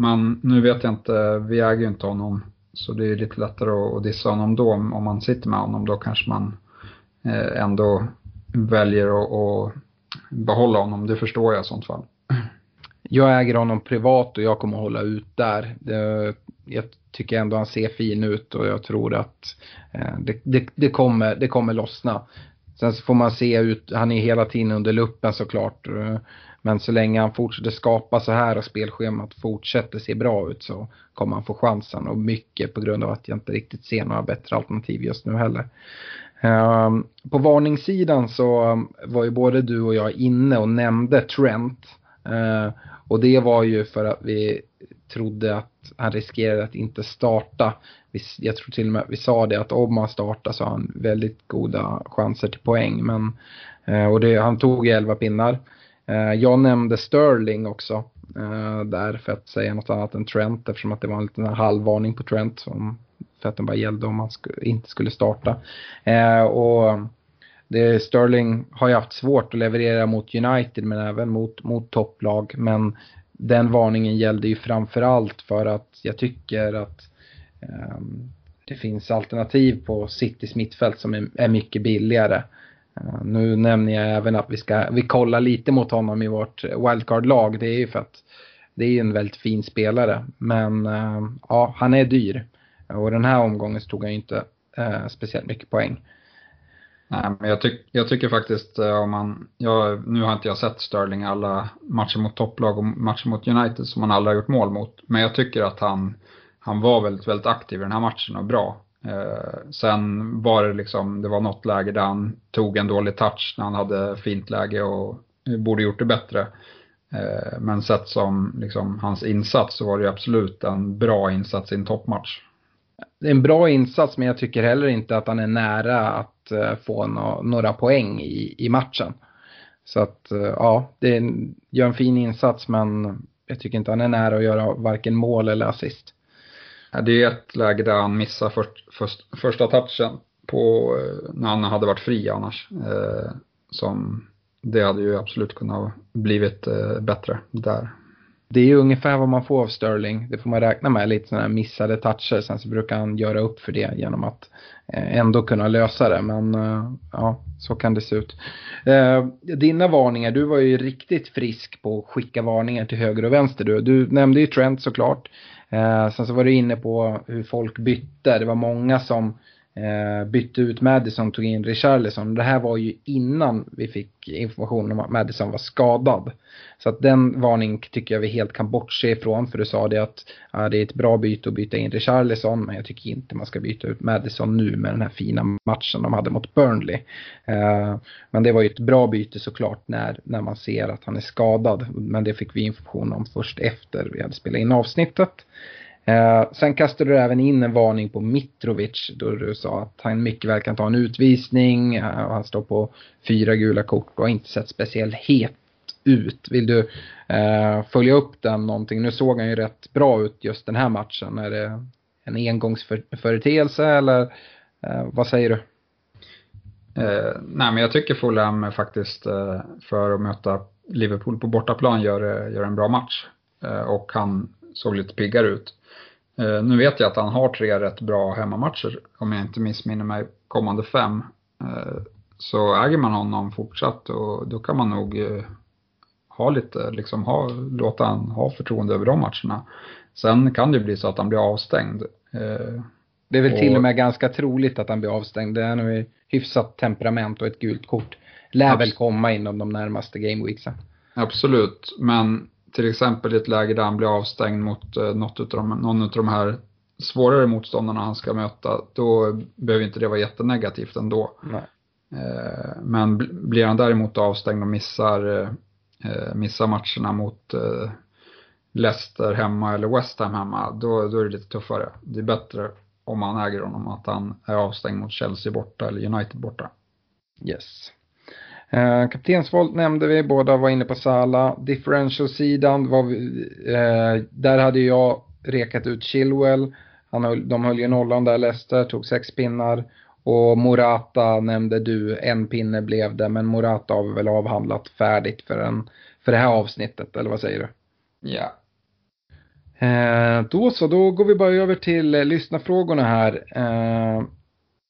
men nu vet jag inte, vi äger ju inte honom så det är lite lättare att dissa honom då. Om man sitter med honom då kanske man eh, ändå väljer att behålla honom. Det förstår jag i sånt fall.
Jag äger honom privat och jag kommer att hålla ut där. Jag tycker ändå han ser fin ut och jag tror att eh, det, det, det, kommer, det kommer lossna. Sen så får man se ut, han är hela tiden under luppen såklart. Eh, Men så länge han fortsätter skapa så här och spelschemat fortsätter se bra ut så kommer han få chansen och mycket på grund av att jag inte riktigt ser några bättre alternativ just nu heller. Ehm, på varningssidan så ehm, var ju både du och jag inne och nämnde Trent. Eh, och det var ju för att vi trodde att han riskerade att inte starta. Jag tror till och med att vi sa det att om han startar så har han väldigt goda chanser till poäng. Men, eh, och det, han tog 11 pinnar. Eh, jag nämnde Sterling också eh, där för att säga något annat än Trent eftersom att det var en liten halvvarning på Trent som för att den bara gällde om han sk inte skulle starta. Och det, Sterling har ju haft svårt att leverera mot United men även mot, mot topplag. Men den varningen gällde ju framförallt för att jag tycker att eh, det finns alternativ på Citys mittfält som är, är mycket billigare. Eh, nu nämner jag även att vi ska, vi kollar lite mot honom i vårt wildcard-lag. Det är ju för att det är en väldigt fin spelare. Men eh, ja, han är dyr. Och den här omgången så tog han ju inte eh, speciellt mycket poäng.
Nej, men jag, tyck, jag tycker faktiskt eh, om man, jag, nu har inte jag sett Sterling alla matcher mot topplag och matcher mot United som han aldrig har gjort mål mot. Men jag tycker att han, han var väldigt, väldigt aktiv i den här matchen och bra. Eh, sen var det liksom, det var något läge där han tog en dålig touch när han hade fint läge och borde gjort det bättre. Eh, men sett som liksom, hans insats så var det absolut en bra insats i en toppmatch.
Det är en bra insats men jag tycker heller inte att han är nära att eh, få no några poäng i, i matchen. Så att eh, ja, det är, gör en fin insats men jag tycker inte han är nära att göra varken mål eller assist.
Det är ett läge där han missar för, för, första touchen på, eh, när han hade varit fri annars. Eh, som, det hade ju absolut kunnat blivit eh, bättre där.
Det är ju ungefär vad man får av Sterling. Det får man räkna med, lite sådana här missade toucher. Sen så brukar han göra upp för det genom att eh, ändå kunna lösa det. Men eh, ja, så kan det se ut. Eh, dina varningar, du var ju riktigt frisk på att skicka varningar till höger och vänster. Du, du nämnde ju Trent såklart. Sen så var du inne på hur folk bytte. Det var många som Eh, bytte ut Madison och tog in Richarlison. Det här var ju innan vi fick information om att Madison var skadad. Så att den varning tycker jag vi helt kan bortse ifrån. För du sa det att ja, det är ett bra byte att byta in Richarlison. Men jag tycker inte man ska byta ut Madison nu med den här fina matchen de hade mot Burnley. Eh, men det var ju ett bra byte såklart när, när man ser att han är skadad. Men det fick vi information om först efter vi hade spelat in avsnittet. Eh, sen kastade du även in en varning på Mitrovic då du sa att han mycket väl kan ta en utvisning. Eh, han står på fyra gula kort och har inte sett speciellt het ut. Vill du eh, följa upp den någonting? Nu såg han ju rätt bra ut just den här matchen. Är det en engångsföreteelse eller eh, vad säger du?
Eh, nej men jag tycker Fulham faktiskt eh, för att möta Liverpool på bortaplan gör, eh, gör en bra match. Eh, och han såg lite piggare ut. Eh, nu vet jag att han har tre rätt bra hemmamatcher, om jag inte missminner mig, kommande fem. Eh, så äger man honom fortsatt och då kan man nog eh, ha lite, liksom ha, låta han ha förtroende över de matcherna. Sen kan det bli så att han blir avstängd.
Det är väl och, till och med ganska troligt att han blir avstängd. Det är nog hyfsat temperament och ett gult kort. Lär väl komma inom de närmaste gameweeksen.
Absolut, men till exempel i ett läge där han blir avstängd mot eh, något utav de, någon av de här svårare motståndarna han ska möta, då behöver inte det vara jättenegativt ändå. Nej. Eh, men blir han däremot avstängd och missar, eh, missar matcherna mot Leicester hemma eller West Ham hemma, då, då är det lite tuffare. Det är bättre om man äger honom att han är avstängd mot Chelsea borta eller United borta.
Yes. Eh, kaptensvolt nämnde vi, båda var inne på Sala. Differential-sidan, var vi, eh, där hade jag rekat ut Chilwell. Han höll, de höll ju nollan där, Leicester, tog sex pinnar. Och Morata nämnde du, en pinne blev det, men Morata har vi väl avhandlat färdigt för, en, för det här avsnittet, eller vad säger du?
Ja.
Eh, då så, då går vi bara över till eh, lyssnarfrågorna här. Eh,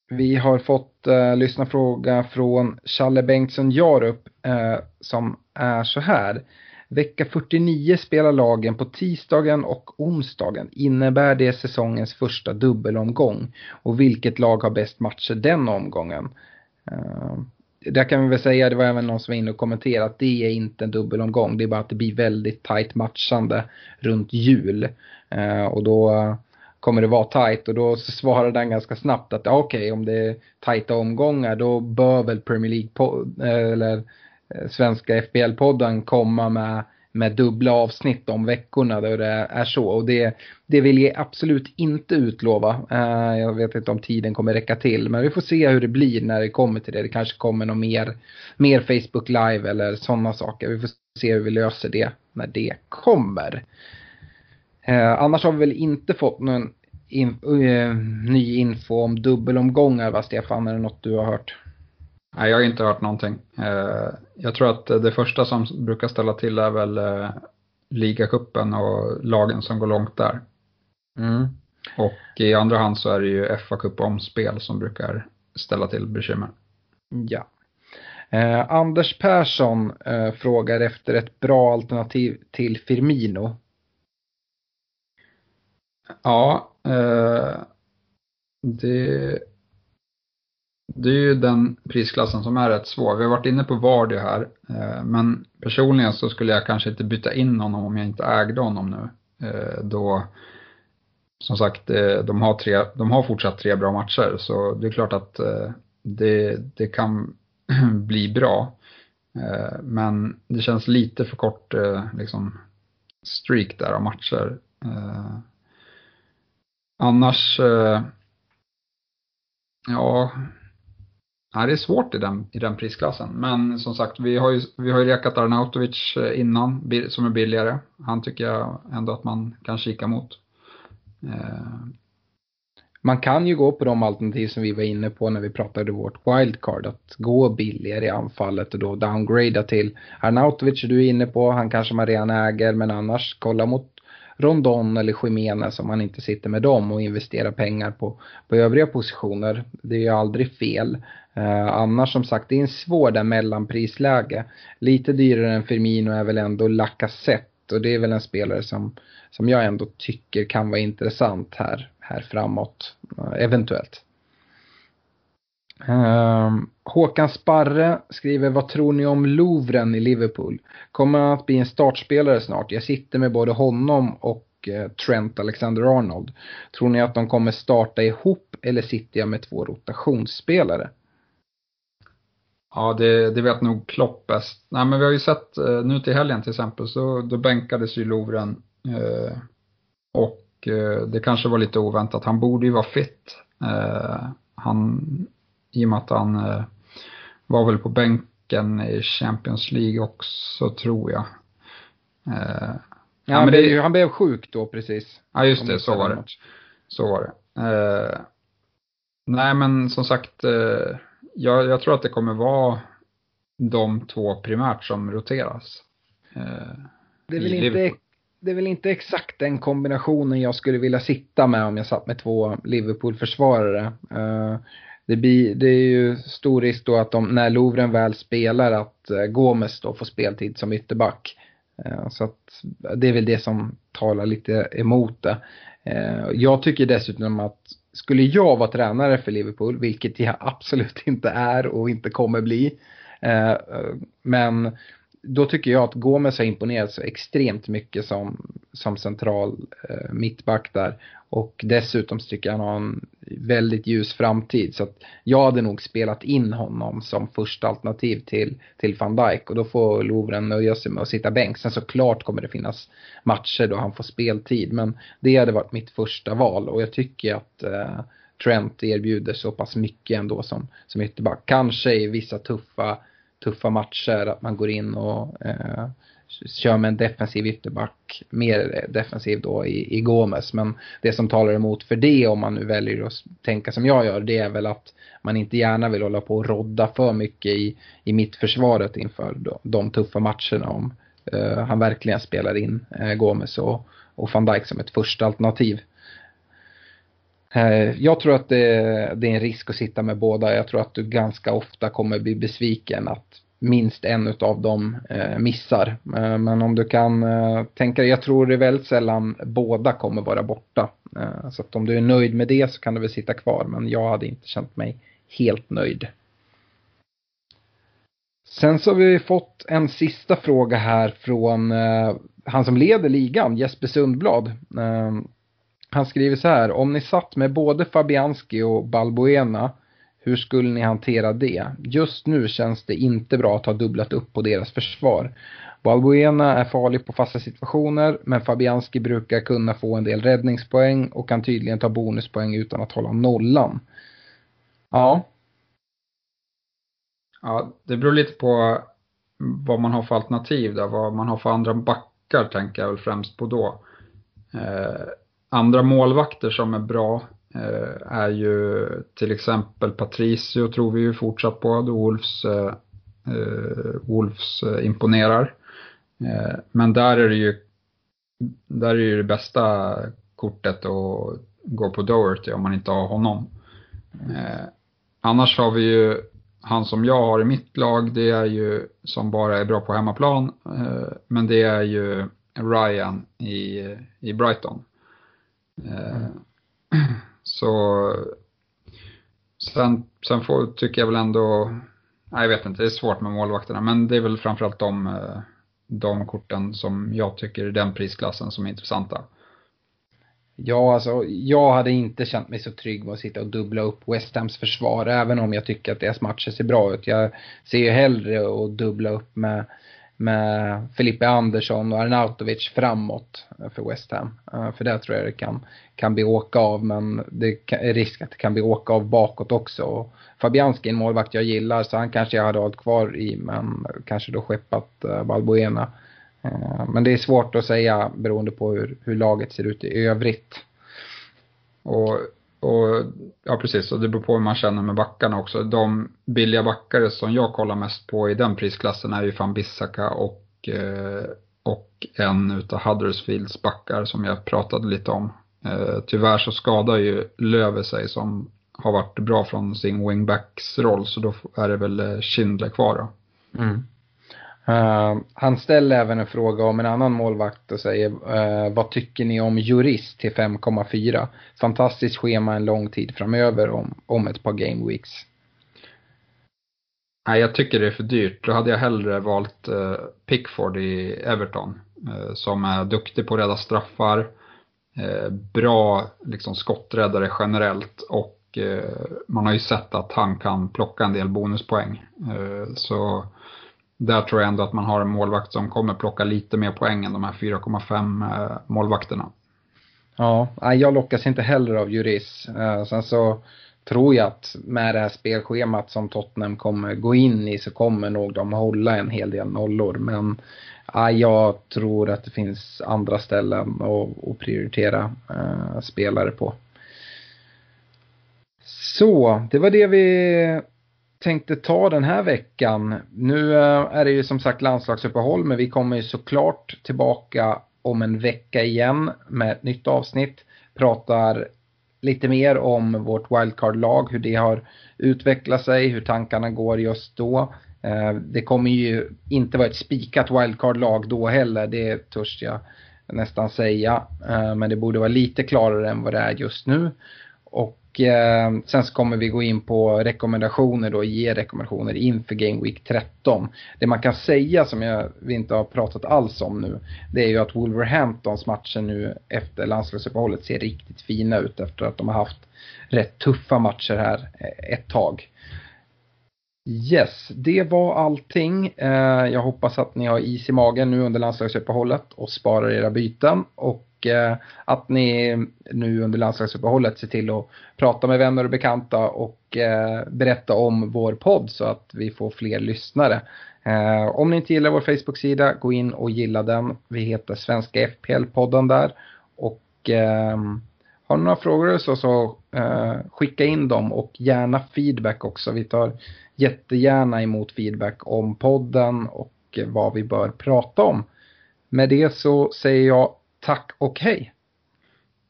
vi har fått eh, lyssna fråga från Challe Bengtsson Jarup eh, som är så här. Vecka 49 spelar lagen på tisdagen och onsdagen. Innebär det säsongens första dubbelomgång? Och vilket lag har bäst matcher den omgången? Eh, där kan vi väl säga, det var även någon som var inne och kommenterade att det är inte en dubbelomgång. Det är bara att det blir väldigt tajt matchande runt jul. Eh, och då eh, kommer det vara tajt och då svarade den ganska snabbt att okej okay, om det är tajta omgångar då bör väl Premier League eller eh, svenska FBL-podden komma med, med dubbla avsnitt om veckorna då det är så och det, det vill jag absolut inte utlova. Eh, jag vet inte om tiden kommer räcka till men vi får se hur det blir när det kommer till det. Det kanske kommer något mer, mer Facebook live eller sådana saker. Vi får se hur vi löser det när det kommer. Eh, annars har vi väl inte fått någon in, uh, ny info om dubbelomgångar va Stefan? Är det något du har hört?
Nej, jag har inte hört någonting. Uh, jag tror att det första som brukar ställa till är väl uh, ligacupen och lagen som går långt där.
Mm.
Och i andra hand så är det ju FA-cup omspel som brukar ställa till bekymmer.
Ja. Eh, Anders Persson eh, frågar efter ett bra alternativ till Firmino.
Ja, eh, Eh, det, det är ju den prisklassen som är rätt svår. Vi har varit inne på Vardy här, eh, men personligen så skulle jag kanske inte byta in honom om jag inte ägde honom nu. Eh, då, som sagt, de har, tre, de har fortsatt tre bra matcher, så det är klart att det, det kan bli bra. Men det känns lite för kort liksom, streak där av matcher. Annars, eh, ja, Nej, det är svårt i den, i den prisklassen. Men som sagt, vi har ju, vi har ju rekat Arnautovic eh, innan, som är billigare. Han tycker jag ändå att man kan kika mot. Eh.
Man kan ju gå på de alternativ som vi var inne på när vi pratade vårt wildcard. Att gå billigare i anfallet och då downgrada till Arnautovic du är inne på. Han kanske man redan äger men annars kolla mot Rondon eller Jiménez om man inte sitter med dem och investerar pengar på, på övriga positioner. Det är ju aldrig fel. Eh, annars som sagt, det är en svår där mellanprisläge. Lite dyrare än Firmino är väl ändå Lacazette och det är väl en spelare som, som jag ändå tycker kan vara intressant här, här framåt, eh, eventuellt. Um, Håkan Sparre skriver, vad tror ni om Louvren i Liverpool? Kommer han att bli en startspelare snart? Jag sitter med både honom och eh, Trent Alexander-Arnold. Tror ni att de kommer starta ihop eller sitter jag med två rotationsspelare?
Ja, det, det vet nog Klopp bäst. Nej, men vi har ju sett eh, nu till helgen till exempel, så då bänkades ju Louvren. Eh, och det kanske var lite oväntat. Han borde ju vara fit. han i och med att han eh, var väl på bänken i Champions League också tror jag.
Eh, ja, han, blev, det, han blev sjuk då precis.
Ja, just det, så var det. Så var det. Eh, nej, men som sagt, eh, jag, jag, tror att det kommer vara de två primärt som roteras. Eh,
det är väl inte det är väl inte exakt den kombinationen jag skulle vilja sitta med om jag satt med två Liverpool-försvarare. Det, blir, det är ju stor risk då att de, när Lovren väl spelar att eh, Gomes då får speltid som ytterback. Eh, så att det är väl det som talar lite emot det. Eh, jag tycker dessutom att skulle jag vara tränare för Liverpool, vilket jag absolut inte är och inte kommer bli. men då tycker jag att Gomes har imponerat så extremt mycket som, som central eh, mittback där. Och dessutom tycker jag han har en väldigt ljus framtid. Så att jag hade nog spelat in honom som första alternativ till, till van Dijk. Och då får Lovren nöja sig med att sitta bänk. Sen såklart kommer det finnas matcher då han får speltid. Men det hade varit mitt första val. Och jag tycker att eh, Trent erbjuder så pass mycket ändå som, som ytterback. Kanske i vissa tuffa tuffa matcher, att man går in och eh, kör med en defensiv ytterback, mer defensiv då i, i Gomes. Men det som talar emot för det om man nu väljer att tänka som jag gör, det är väl att man inte gärna vill hålla på och rodda för mycket i, i mittförsvaret inför de, de tuffa matcherna om eh, han verkligen spelar in eh, Gomes och, och van Dijk som ett första alternativ. Eh, jag tror att det, det, är en risk att sitta med båda. Jag tror att du ganska ofta kommer bli besviken att minst en av dem eh, missar. Eh, men om du kan tänka dig, jag tror det är väldigt sällan båda kommer vara borta. Så att om du är nöjd med det så kan du väl sitta kvar. Men jag hade inte känt mig helt nöjd. Sen så har vi fått en sista fråga här från han som leder ligan, Jesper Sundblad. Han skriver så här, om ni satt med både Fabianski och Balbuena, hur skulle ni hantera det? Just nu känns det inte bra att ha dubblat upp på deras försvar. Balbuena är farlig på fasta situationer, men Fabianski brukar kunna få en del räddningspoäng och kan tydligen ta bonuspoäng utan att hålla nollan. Ja.
Ja, det beror lite på vad man har för alternativ där, vad man har för andra backar tänker jag väl främst på då. Eh, andra målvakter som är bra eh, är ju till exempel Patricio tror vi ju fortsatt på då Wolves, eh, eh Wolves eh, imponerar. Eh, men där är det ju där är ju det bästa kortet att gå på Doherty om man inte har honom. Eh, annars har vi ju han som jag har i mitt lag, det är ju som bara är bra på hemmaplan, eh, men det är ju Ryan i, i Brighton. Eh, mm. Så sen, sen får, tycker jag väl ändå, nej jag vet inte, det är svårt med målvakterna, men det är väl framförallt de, eh, de korten som jag tycker är den prisklassen som är intressanta.
Ja, alltså jag hade inte känt mig så trygg med att sitta och dubbla upp West Hams försvar, även om jag tycker att deras matcher ser bra ut. Jag ser ju hellre att dubbla upp med, med Felipe Andersson och Arnautovic framåt för West Ham. Eh, för där tror jag det kan, kan bli åka av, men det är risk att det kan bli åka av bakåt också. Och Fabianski är en målvakt jag gillar, så han kanske jag hade hållit kvar i, men kanske då skeppat eh, uh, Balbuena. Eh, men det är svårt att säga beroende på hur, hur laget ser ut i övrigt.
Och, och, ja precis, och det beror på hur man känner med backarna också. De billiga backare som jag kollar mest på i den prisklassen är ju fan Bissaka och, eh, och en utav Huddersfields backar som jag pratade lite om. Eh, tyvärr så skadar ju Löve sig som har varit bra från sin wingbacks roll så då är det väl eh, Schindler kvar då. Mm.
Uh, han ställer även en fråga om en annan målvakt och säger uh, vad tycker ni om jurist till 5,4? Fantastiskt schema en lång tid framöver om, om ett par game weeks.
Nej, jag tycker det är för dyrt. Då hade jag hellre valt uh, Pickford i Everton som är duktig på att rädda straffar, bra liksom, skotträddare generellt och man har ju sett att han kan plocka en del bonuspoäng. så där tror jag ändå att man har en målvakt som kommer plocka lite mer poäng än de här 4,5 eh, målvakterna.
Ja, jag lockas inte heller av Juris. Eh, sen så tror jag att med det här spelschemat som Tottenham kommer gå in i så kommer nog de hålla en hel del nollor. Men jag tror att det finns andra ställen att, prioritera eh, spelare på. Så, det var det vi tänkte ta den här veckan. Nu eh, är det ju som sagt landslagsuppehåll men vi kommer ju såklart tillbaka om en vecka igen med ett nytt avsnitt. Pratar lite mer om vårt wildcard-lag, hur det har utvecklat sig, hur tankarna går just då. Eh, det kommer ju inte vara ett spikat wildcard-lag då heller, det törs jag nästan säga. Eh, men det borde vara lite klarare än vad det är just nu. Och eh, sen så kommer vi gå in på rekommendationer då, ge rekommendationer inför Game Week 13. Det man kan säga som jag, vi inte har pratat alls om nu, det är ju att Wolverhamptons matcher nu efter landslagsuppehållet ser riktigt fina ut efter att de har haft rätt tuffa matcher här eh, ett tag. Yes, det var allting. Eh, jag hoppas att ni har is i magen nu under landslagsuppehållet och sparar era byten. Och och eh, att ni nu under landslagsuppehållet ser till att prata med vänner och bekanta och eh, berätta om vår podd så att vi får fler lyssnare. Eh, om ni inte gillar vår Facebook-sida, gå in och gilla den. Vi heter Svenska FPL-podden där. Och ehm, har ni några frågor så, så skicka in dem och gärna feedback också. Vi tar jättegärna emot feedback om podden och vad vi bör prata om. Med det så säger jag tack och hej.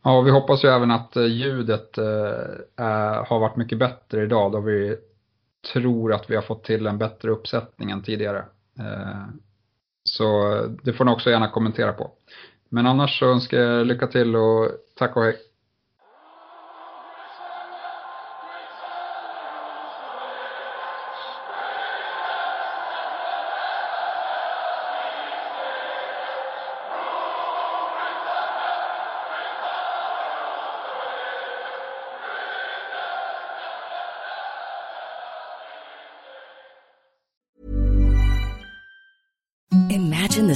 Ja, vi hoppas ju även att eh, ljudet eh, har varit mycket bättre idag då vi tror att vi har fått till en bättre uppsättning än tidigare. Eh, så eh, det får ni också gärna kommentera på. Men annars så önskar jag lycka till och tack och hej.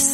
Service